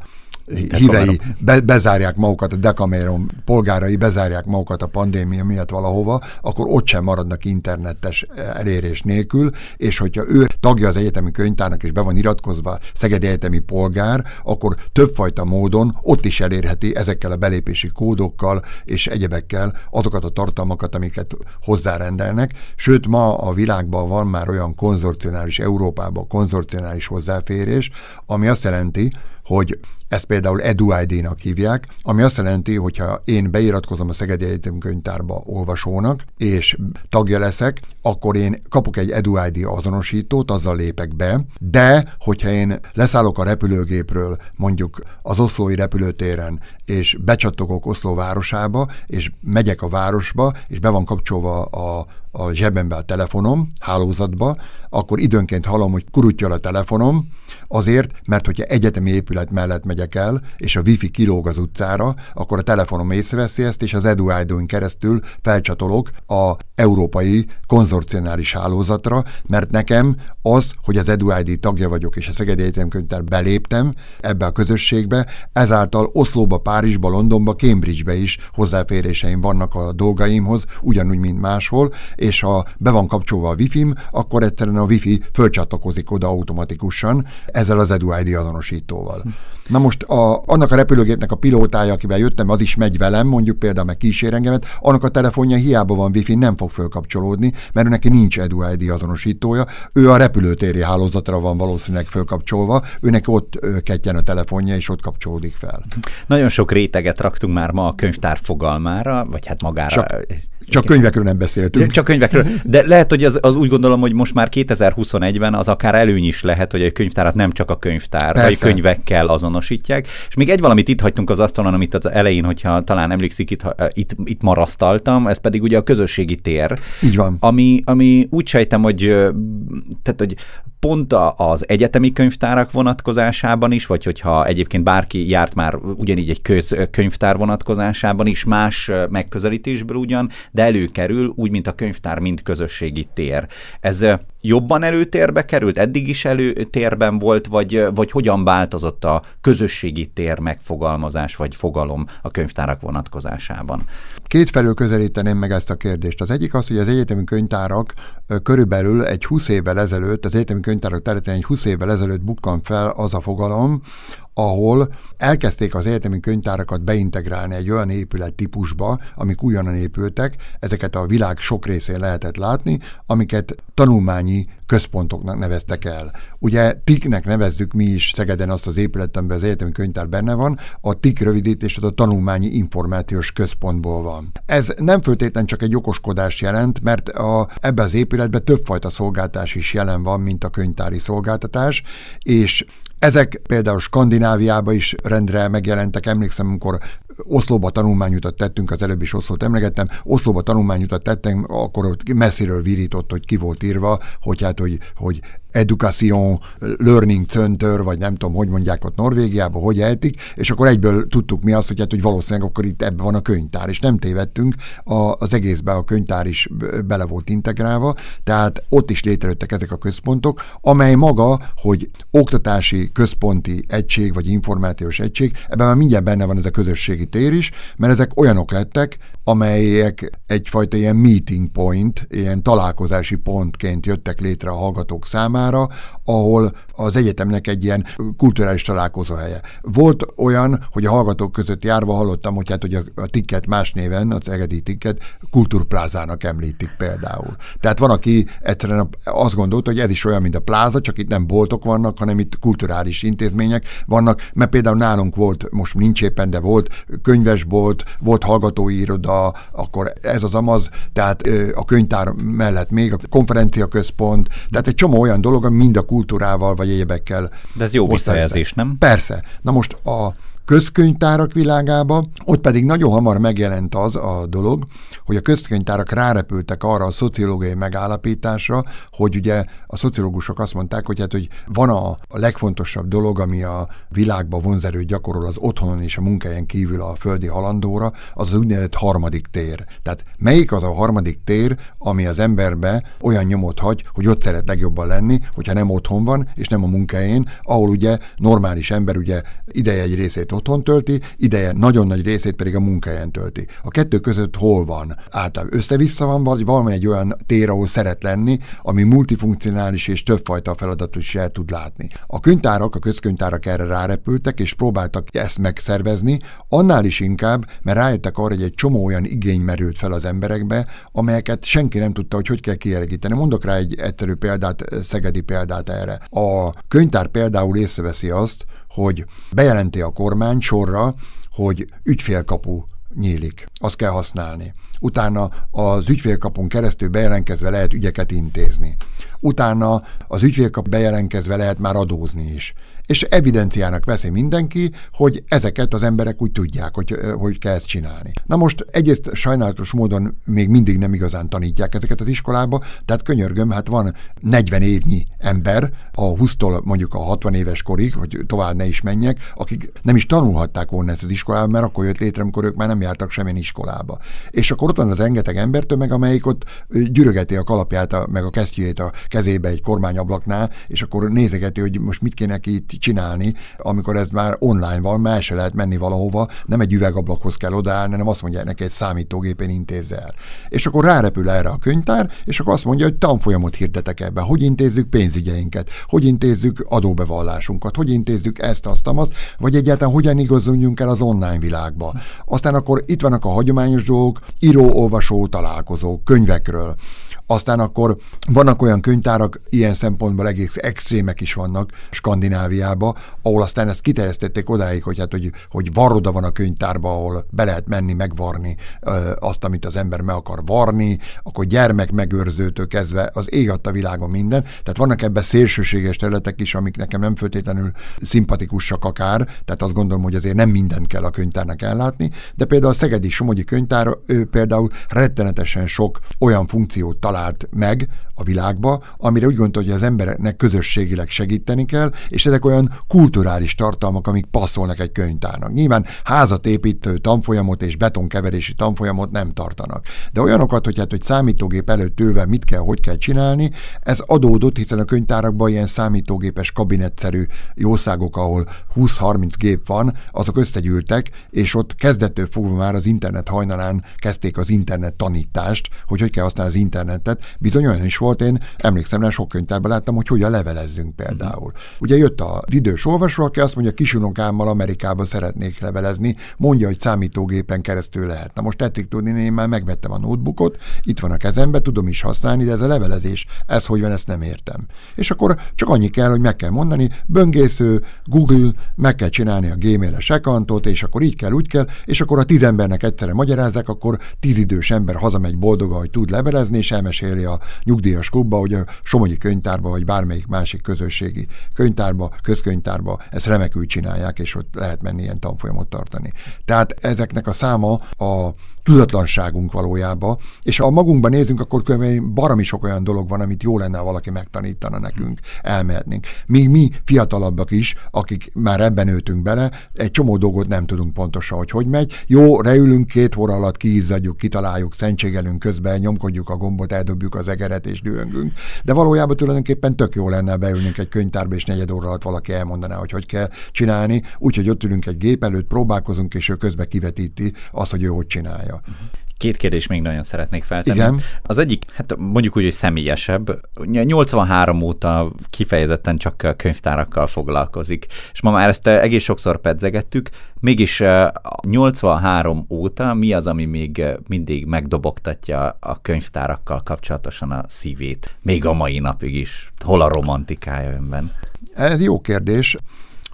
hívei be, bezárják magukat, a Decameron polgárai bezárják magukat a pandémia miatt valahova, akkor ott sem maradnak internetes elérés nélkül, és hogyha ő tagja az egyetemi könyvtárnak és be van iratkozva Szegedi Egyetemi polgár, akkor többfajta módon ott is elérheti ezekkel a belépési kódokkal és egyebekkel azokat a tartalmakat, amiket hozzárendelnek. Sőt, ma a világban van már olyan konzorcionális, Európában konzorcionális hozzáférés, ami azt jelenti, hogy ezt például EduID-nak hívják, ami azt jelenti, hogyha én beiratkozom a Szegedi Egyetem könyvtárba olvasónak, és tagja leszek, akkor én kapok egy EduID azonosítót, azzal lépek be, de hogyha én leszállok a repülőgépről, mondjuk az oszlói repülőtéren, és becsattogok Oszló városába, és megyek a városba, és be van kapcsolva a, a zsebembe a telefonom, hálózatba, akkor időnként hallom, hogy kurutja a telefonom, azért, mert hogyha egyetemi épület mellett megyek el, és a wifi kilóg az utcára, akkor a telefonom észreveszi ezt, és az eduid keresztül felcsatolok a európai konzorcionális hálózatra, mert nekem az, hogy az EduID tagja vagyok, és a Szegedi Egyetem Könyvtár beléptem ebbe a közösségbe, ezáltal Oszlóba, Párizsba, Londonba, Cambridgebe is hozzáféréseim vannak a dolgaimhoz, ugyanúgy, mint máshol, és ha be van kapcsolva a wifi-m, akkor egyszerűen a wifi fölcsatlakozik oda automatikusan ezzel az EduID azonosítóval. Na most a, annak a repülőgépnek a pilótája, akivel jöttem, az is megy velem, mondjuk például meg kísér engemet, annak a telefonja hiába van wifi, nem fog fölkapcsolódni, mert neki nincs EduID azonosítója, ő a repülőtéri hálózatra van valószínűleg fölkapcsolva, őnek ott ketjen a telefonja, és ott kapcsolódik fel. Nagyon sok réteget raktunk már ma a könyvtár fogalmára, vagy hát magára. Csak Csak könyvekről nem beszéltünk. Csak könyvekről. De lehet, hogy az, az úgy gondolom, hogy most már 2021-ben az akár előny is lehet, hogy a könyvtárat nem csak a könyvtár, Persze. vagy könyvekkel azonosítják. És még egy valamit itt hagytunk az asztalon, amit az elején, hogyha talán emlékszik, itt, itt, itt marasztaltam, ez pedig ugye a közösségi tér. Így van. Ami, ami úgy sejtem, hogy, tehát, hogy pont az egyetemi könyvtárak vonatkozásában is, vagy hogyha egyébként bárki járt már ugyanígy egy köz, könyvtár vonatkozásában is, más megközelítésből ugyan, de előkerül úgy, mint a könyvtár, mint közösségi tér. Ez jobban előtérbe került, eddig is előtérben volt, vagy, vagy hogyan változott a közösségi tér megfogalmazás, vagy fogalom a könyvtárak vonatkozásában? Kétfelől közelíteném meg ezt a kérdést. Az egyik az, hogy az egyetemi könyvtárak körülbelül egy 20 évvel ezelőtt, az egyetemi könyvtárak területén egy 20 évvel ezelőtt bukkan fel az a fogalom, ahol elkezdték az egyetemi könyvtárakat beintegrálni egy olyan épület típusba, amik újonnan épültek, ezeket a világ sok részén lehetett látni, amiket tanulmányi központoknak neveztek el. Ugye TIK-nek nevezzük mi is Szegeden azt az épületet, amiben az egyetemi könyvtár benne van, a TIK rövidítés az a tanulmányi információs központból van. Ez nem föltétlenül csak egy okoskodás jelent, mert a, ebbe az épületben többfajta szolgáltás is jelen van, mint a könyvtári szolgáltatás, és ezek például Skandináviában is rendre megjelentek. Emlékszem, amikor Oszlóba tanulmányutat tettünk, az előbb is Oszlót emlegettem, Oszlóba tanulmányutat tettem, akkor ott messziről virított, hogy ki volt írva, hogy hát, hogy, hogy Education Learning Center, vagy nem tudom, hogy mondják ott Norvégiában, hogy eltik, és akkor egyből tudtuk mi azt, hogy, hát, hogy valószínűleg akkor itt ebben van a könyvtár, és nem tévedtünk, a, az egészben a könyvtár is bele volt integrálva, tehát ott is létrejöttek ezek a központok, amely maga, hogy oktatási központi egység, vagy információs egység, ebben már mindjárt benne van ez a közösségi tér is, mert ezek olyanok lettek, amelyek egyfajta ilyen meeting point, ilyen találkozási pontként jöttek létre a hallgatók számára, ahol az egyetemnek egy ilyen kulturális találkozó helye. Volt olyan, hogy a hallgatók között járva hallottam, hogy hát hogy a, a tikket más néven, az egedi tikket kultúrplázának említik például. Tehát van, aki egyszerűen azt gondolta, hogy ez is olyan, mint a pláza, csak itt nem boltok vannak, hanem itt kulturális intézmények vannak, mert például nálunk volt, most nincs éppen, de volt könyvesbolt, volt hallgatói iroda, akkor ez az amaz, tehát a könyvtár mellett még a konferencia központ, tehát egy csomó olyan dolog, ami mind a kultúrával vagy egyebekkel. De ez jó visszajelzés, nem? Persze. Na most a közkönyvtárak világába, ott pedig nagyon hamar megjelent az a dolog, hogy a közkönyvtárak rárepültek arra a szociológiai megállapításra, hogy ugye a szociológusok azt mondták, hogy hát, hogy van a, legfontosabb dolog, ami a világba vonzerőt gyakorol az otthonon és a munkáján kívül a földi halandóra, az az úgynevezett harmadik tér. Tehát melyik az a harmadik tér, ami az emberbe olyan nyomot hagy, hogy ott szeret legjobban lenni, hogyha nem otthon van, és nem a munkáján, ahol ugye normális ember ugye ideje egy részét otthon tölti, ideje nagyon nagy részét pedig a munkáján tölti. A kettő között hol van? Általában össze-vissza van, vagy valami egy olyan tér, ahol szeret lenni, ami multifunkcionális és többfajta feladatot is el tud látni. A könyvtárak, a közkönyvtárak erre rárepültek, és próbáltak ezt megszervezni, annál is inkább, mert rájöttek arra, hogy egy csomó olyan igény merült fel az emberekbe, amelyeket senki nem tudta, hogy hogy kell kielégíteni. Mondok rá egy egyszerű példát, szegedi példát erre. A könyvtár például észreveszi azt, hogy bejelenti a kormány sorra, hogy ügyfélkapu nyílik. Azt kell használni. Utána az ügyfélkapun keresztül bejelentkezve lehet ügyeket intézni. Utána az ügyfélkap bejelentkezve lehet már adózni is és evidenciának veszi mindenki, hogy ezeket az emberek úgy tudják, hogy, hogy kell ezt csinálni. Na most egyrészt sajnálatos módon még mindig nem igazán tanítják ezeket az iskolába, tehát könyörgöm, hát van 40 évnyi ember, a 20-tól mondjuk a 60 éves korig, hogy tovább ne is menjek, akik nem is tanulhatták volna ezt az iskolában, mert akkor jött létre, amikor ők már nem jártak semmilyen iskolába. És akkor ott van az rengeteg embertől, meg amelyik ott gyűrögeti a kalapját, a, meg a kesztyűjét a kezébe egy kormányablaknál, és akkor nézegeti, hogy most mit kéne ki itt csinálni, amikor ez már online van, már se lehet menni valahova, nem egy üvegablakhoz kell odaállni, hanem azt mondják neki, egy számítógépen intézze el. És akkor rárepül erre a könyvtár, és akkor azt mondja, hogy tanfolyamot hirdetek ebbe, hogy intézzük pénzügyeinket, hogy intézzük adóbevallásunkat, hogy intézzük ezt, azt, azt, vagy egyáltalán hogyan igazoljunk el az online világba. Aztán akkor itt vannak a hagyományos dolgok, író-olvasó találkozók, könyvekről Aztán akkor vannak olyan könyvtárak, ilyen szempontból egész extrémek is vannak Skandináviába, ahol aztán ezt kiterjesztették odáig, hogy, hát, hogy, hogy varroda van a könyvtárba, ahol be lehet menni, megvarni ö, azt, amit az ember meg akar varni, akkor gyermek megőrzőtől kezdve az ég a világon minden. Tehát vannak ebben szélsőséges területek is, amik nekem nem föltétlenül szimpatikusak akár, tehát azt gondolom, hogy azért nem mindent kell a könyvtárnak ellátni, de például a Szegedi Somogyi Könyvtár ő például rettenetesen sok olyan funkciót talált meg a világba, amire úgy gondolja, hogy az embereknek közösségileg segíteni kell, és ezek olyan kulturális tartalmak, amik passzolnak egy könyvtárnak. Nyilván házat építő tanfolyamot és betonkeverési tanfolyamot nem tartanak. De olyanokat, hogy hát, hogy számítógép előtt ülve mit kell, hogy kell csinálni, ez adódott, hiszen a könyvtárakban ilyen számítógépes kabinetszerű jószágok, ahol 20-30 gép van, azok összegyűltek, és ott kezdettől fogva már az internet hajnalán kezdték az internet tanítást, hogy hogy kell használni az internetet. Bizony olyan is volt, én emlékszem rá, sok könyvtárban láttam, hogy hogyan levelezzünk például. Uh-huh. Ugye jött az idős olvasó, aki azt mondja, kisunokámmal Amerikában szeretnék levelezni, mondja, hogy számítógépen keresztül lehet. Na most tetszik tudni, én már megvettem a notebookot, itt van a kezembe, tudom is használni, de ez a levelezés, ez hogy van, ezt nem értem. És akkor csak annyi kell, hogy meg kell mondani, böngésző, Google, meg kell csinálni a gmail-es accountot, és akkor így kell, úgy kell, és akkor a tíz embernek egyszerre magyarázzák, akkor tíz idős ember hazamegy boldoga, hogy tud levelezni, és elmeséli a nyugdíjas klubba, hogy a Somogyi könyvtárba, vagy bármelyik másik közösségi könyvtárba, közkönyvtárba ezt remekül csinálják, és ott lehet menni ilyen tanfolyamot tartani. Tehát ezeknek a száma a tudatlanságunk valójában, és ha magunkban nézünk, akkor baromi sok olyan dolog van, amit jó lenne, ha valaki megtanítana nekünk, elmehetnénk. Mi, mi fiatalabbak is, akik már ebben nőtünk bele, egy csomó dolgot nem tudunk pontosan, hogy hogy megy. Jó, reülünk két óra alatt, kiizzadjuk, kitaláljuk, szentségelünk közben, nyomkodjuk a gombot, eldobjuk az egeret és dühöngünk. De valójában tulajdonképpen tök jó lenne beülnünk egy könyvtárba, és negyed óra alatt valaki elmondaná, hogy hogy kell csinálni, úgyhogy ott ülünk egy gép előtt, próbálkozunk, és ő közben kivetíti azt, hogy ő hogy csinálja. Két kérdés még nagyon szeretnék feltenni. Igen. Az egyik, hát mondjuk úgy, hogy személyesebb. 83 óta kifejezetten csak könyvtárakkal foglalkozik, és ma már ezt egész sokszor pedzegettük, mégis 83 óta mi az, ami még mindig megdobogtatja a könyvtárakkal kapcsolatosan a szívét? Még a mai napig is. Hol a romantikája önben? Ez jó kérdés.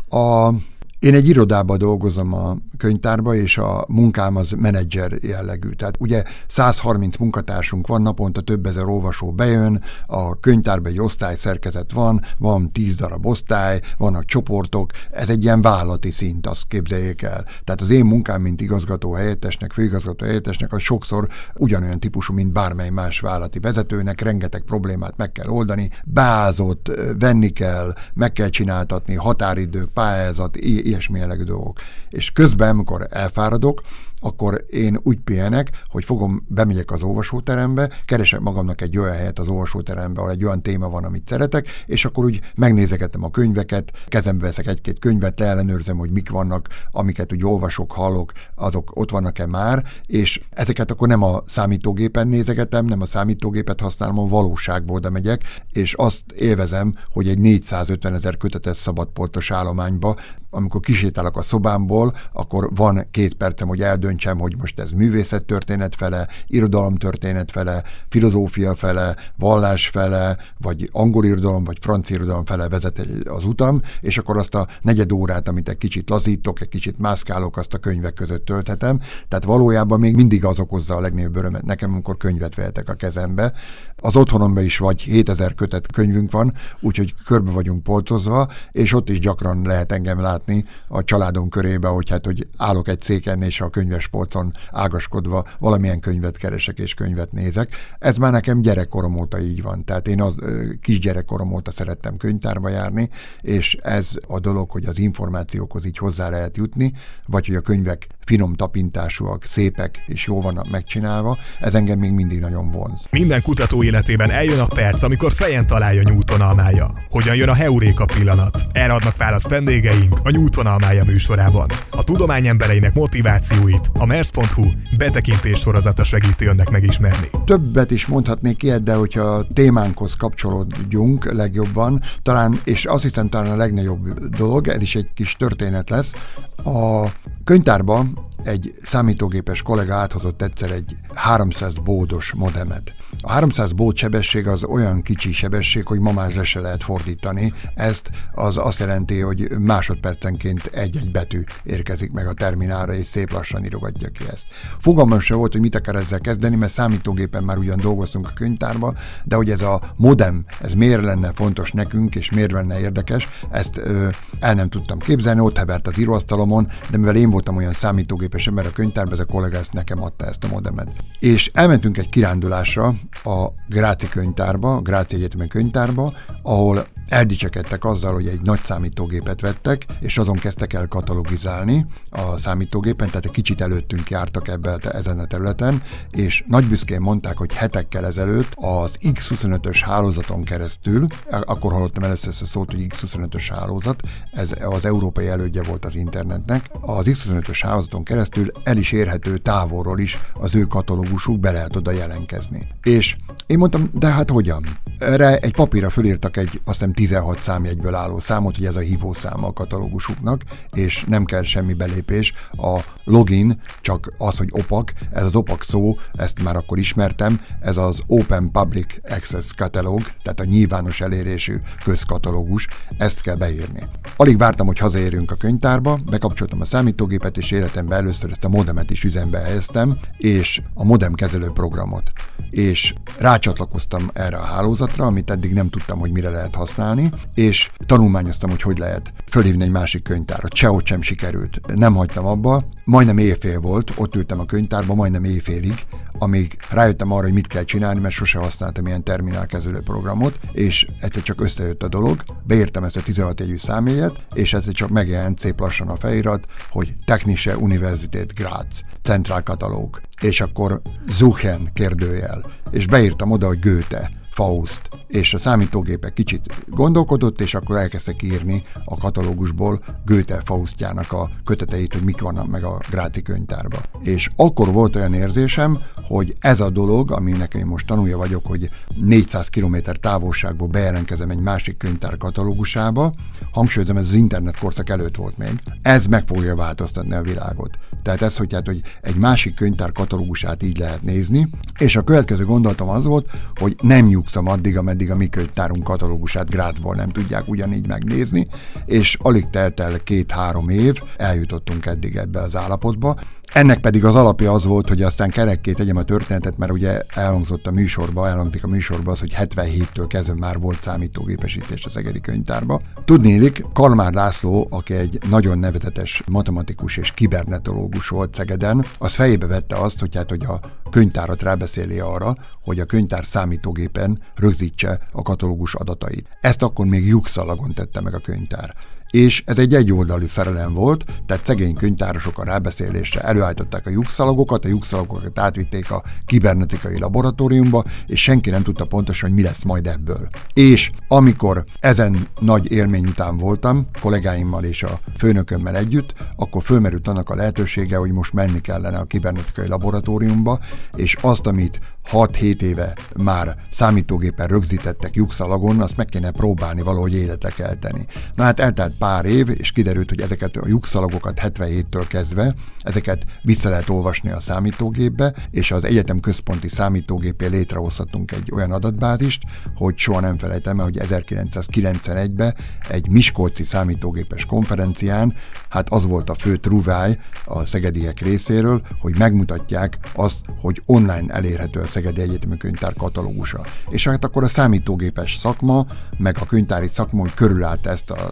A én egy irodában dolgozom a könyvtárba, és a munkám az menedzser jellegű. Tehát ugye 130 munkatársunk van, naponta több ezer olvasó bejön, a könyvtárban egy osztályszerkezet van, van 10 darab osztály, vannak csoportok, ez egy ilyen vállati szint, azt képzeljék el. Tehát az én munkám, mint igazgató helyettesnek, főigazgató helyettesnek, az sokszor ugyanolyan típusú, mint bármely más vállati vezetőnek, rengeteg problémát meg kell oldani, bázott, venni kell, meg kell csináltatni, határidők, pályázat, ilyesmi jellegű dolgok. És közben, amikor elfáradok, akkor én úgy pihenek, hogy fogom, bemegyek az olvasóterembe, keresek magamnak egy olyan helyet az olvasóterembe, ahol egy olyan téma van, amit szeretek, és akkor úgy megnézegetem a könyveket, kezembe veszek egy-két könyvet, leellenőrzem, hogy mik vannak, amiket úgy olvasok, hallok, azok ott vannak-e már, és ezeket akkor nem a számítógépen nézegetem, nem a számítógépet használom, a valóságból oda megyek, és azt élvezem, hogy egy 450 ezer kötetes szabadpoltos állományba amikor kisétálok a szobámból, akkor van két percem, hogy eldöntsem, hogy most ez művészettörténet fele, irodalomtörténet fele, filozófia fele, vallás fele, vagy angol irodalom, vagy francia irodalom fele vezet az utam, és akkor azt a negyed órát, amit egy kicsit lazítok, egy kicsit mászkálok, azt a könyvek között tölthetem. Tehát valójában még mindig az okozza a legnagyobb örömet nekem, amikor könyvet vehetek a kezembe. Az otthonomban is vagy 7000 kötet könyvünk van, úgyhogy körbe vagyunk poltozva, és ott is gyakran lehet engem látni látni a családom körébe, hogy hát, hogy állok egy széken, és a könyvespolcon ágaskodva valamilyen könyvet keresek és könyvet nézek. Ez már nekem gyerekkorom óta így van. Tehát én az kisgyerekkorom óta szerettem könyvtárba járni, és ez a dolog, hogy az információkhoz így hozzá lehet jutni, vagy hogy a könyvek finom tapintásúak, szépek és jó vannak megcsinálva, ez engem még mindig nagyon vonz. Minden kutató életében eljön a perc, amikor fejen találja nyújtonalmája. Hogyan jön a heuréka pillanat? Erre adnak választ vendégeink a nyújtonalmája műsorában. A tudomány embereinek motivációit a mers.hu betekintés sorozata segíti önnek megismerni. Többet is mondhatnék ilyet, de hogyha a témánkhoz kapcsolódjunk legjobban, talán, és azt hiszem talán a legnagyobb dolog, ez is egy kis történet lesz, a könyvtárban egy számítógépes kollega áthozott egyszer egy 300 bódos modemet. A 300 bót sebesség az olyan kicsi sebesség, hogy ma már se lehet fordítani. Ezt az azt jelenti, hogy másodpercenként egy-egy betű érkezik meg a terminálra, és szép lassan írogatja ki ezt. Fogalmam se volt, hogy mit akar ezzel kezdeni, mert számítógépen már ugyan dolgoztunk a könyvtárba, de hogy ez a modem, ez miért lenne fontos nekünk, és miért lenne érdekes, ezt ö, el nem tudtam képzelni, ott hevert az íróasztalomon, de mivel én voltam olyan számítógépes ember a könyvtárban, ez a kollega ezt nekem adta ezt a modemet. És elmentünk egy kirándulásra a Gráci könyvtárba, a Gráci Egyetemen könyvtárba, ahol eldicsekedtek azzal, hogy egy nagy számítógépet vettek, és azon kezdtek el katalogizálni a számítógépen, tehát egy kicsit előttünk jártak ebbe, ezen a területen, és nagy büszkén mondták, hogy hetekkel ezelőtt az X25-ös hálózaton keresztül, akkor hallottam először ezt a szót, hogy X25-ös hálózat, ez az európai elődje volt az internetnek, az X25-ös hálózaton keresztül el is érhető távolról is az ő katalógusuk, be lehet oda jelenkezni. És én mondtam, de hát hogyan? Erre egy papírra fölírtak egy, azt hiszem 16 számjegyből álló számot, hogy ez a hívószáma a katalógusuknak, és nem kell semmi belépés. A login csak az, hogy opak, ez az opak szó, ezt már akkor ismertem, ez az Open Public Access Catalog, tehát a nyilvános elérésű közkatalógus, ezt kell beírni. Alig vártam, hogy hazaérjünk a könyvtárba, bekapcsoltam a számítógépet, és életemben először ezt a modemet is üzembe helyeztem, és a modem kezelő programot. És rácsatlakoztam erre a hálózatra, amit eddig nem tudtam, hogy mire lehet használni, és tanulmányoztam, hogy hogy lehet fölhívni egy másik könyvtárat. Sehogy sem sikerült. Nem hagytam abba, majdnem éjfél volt, ott ültem a könyvtárban, majdnem éjfélig, amíg rájöttem arra, hogy mit kell csinálni, mert sose használtam ilyen terminálkezelő programot, és egyszer csak összejött a dolog, beírtam ezt a 16 jegyű számjegyet, és egyszer csak megjelent szép lassan a felirat, hogy Technische Universität Graz, centrálkatalóg, és akkor Zuchen kérdőjel, és beírtam oda, hogy Goethe, Faust, és a számítógépek kicsit gondolkodott, és akkor elkezdtek írni a katalógusból Goethe Faustjának a köteteit, hogy mik vannak meg a Gráci könyvtárban. És akkor volt olyan érzésem, hogy ez a dolog, aminek én most tanulja vagyok, hogy 400 km távolságból bejelentkezem egy másik könyvtár katalógusába, hangsúlyozom, ez az internet korszak előtt volt még, ez meg fogja változtatni a világot. Tehát ez, hogy, hát, hogy egy másik könyvtár katalógusát így lehet nézni, és a következő gondolatom az volt, hogy nem nyugszom addig, ameddig a mi könyvtárunk katalógusát Grázból nem tudják ugyanígy megnézni, és alig telt el két-három év, eljutottunk eddig ebbe az állapotba, ennek pedig az alapja az volt, hogy aztán kerekké tegyem a történetet, mert ugye elhangzott a műsorba, elhangzik a műsorba az, hogy 77-től kezdve már volt számítógépesítés a Szegedi könyvtárba. Tudnélik, Kalmár László, aki egy nagyon nevezetes matematikus és kibernetológus volt Szegeden, az fejébe vette azt, hogy hát, hogy a könyvtárat rábeszéli arra, hogy a könyvtár számítógépen rögzítse a katalógus adatait. Ezt akkor még lyukszalagon tette meg a könyvtár és ez egy egyoldalú szerelem volt, tehát szegény könyvtárosok a rábeszélésre előállították a lyukszalagokat, a lyukszalagokat átvitték a kibernetikai laboratóriumba, és senki nem tudta pontosan, hogy mi lesz majd ebből. És amikor ezen nagy élmény után voltam, kollégáimmal és a főnökömmel együtt, akkor fölmerült annak a lehetősége, hogy most menni kellene a kibernetikai laboratóriumba, és azt, amit 6-7 éve már számítógépen rögzítettek lyukszalagon, azt meg kéne próbálni valahogy kelteni. Na hát eltelt pár év, és kiderült, hogy ezeket a lyukszalagokat 77-től kezdve, ezeket vissza lehet olvasni a számítógépbe, és az egyetem központi számítógépé létrehozhatunk egy olyan adatbázist, hogy soha nem felejtem el, hogy 1991-ben egy Miskolci számítógépes konferencián, hát az volt a fő truváj a szegediek részéről, hogy megmutatják azt, hogy online elérhető a Szegedi Egyetemi Könyvtár katalógusa. És hát akkor a számítógépes szakma, meg a könyvtári szakma, körülállt ezt a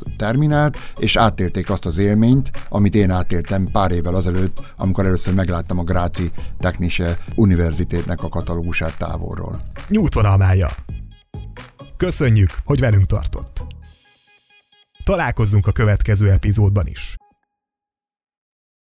terminált, és átélték azt az élményt, amit én átéltem pár évvel azelőtt, amikor először megláttam a Gráci Technische Universitétnek a katalógusát távolról. Nyújtvonalmája. Köszönjük, hogy velünk tartott. Találkozzunk a következő epizódban is.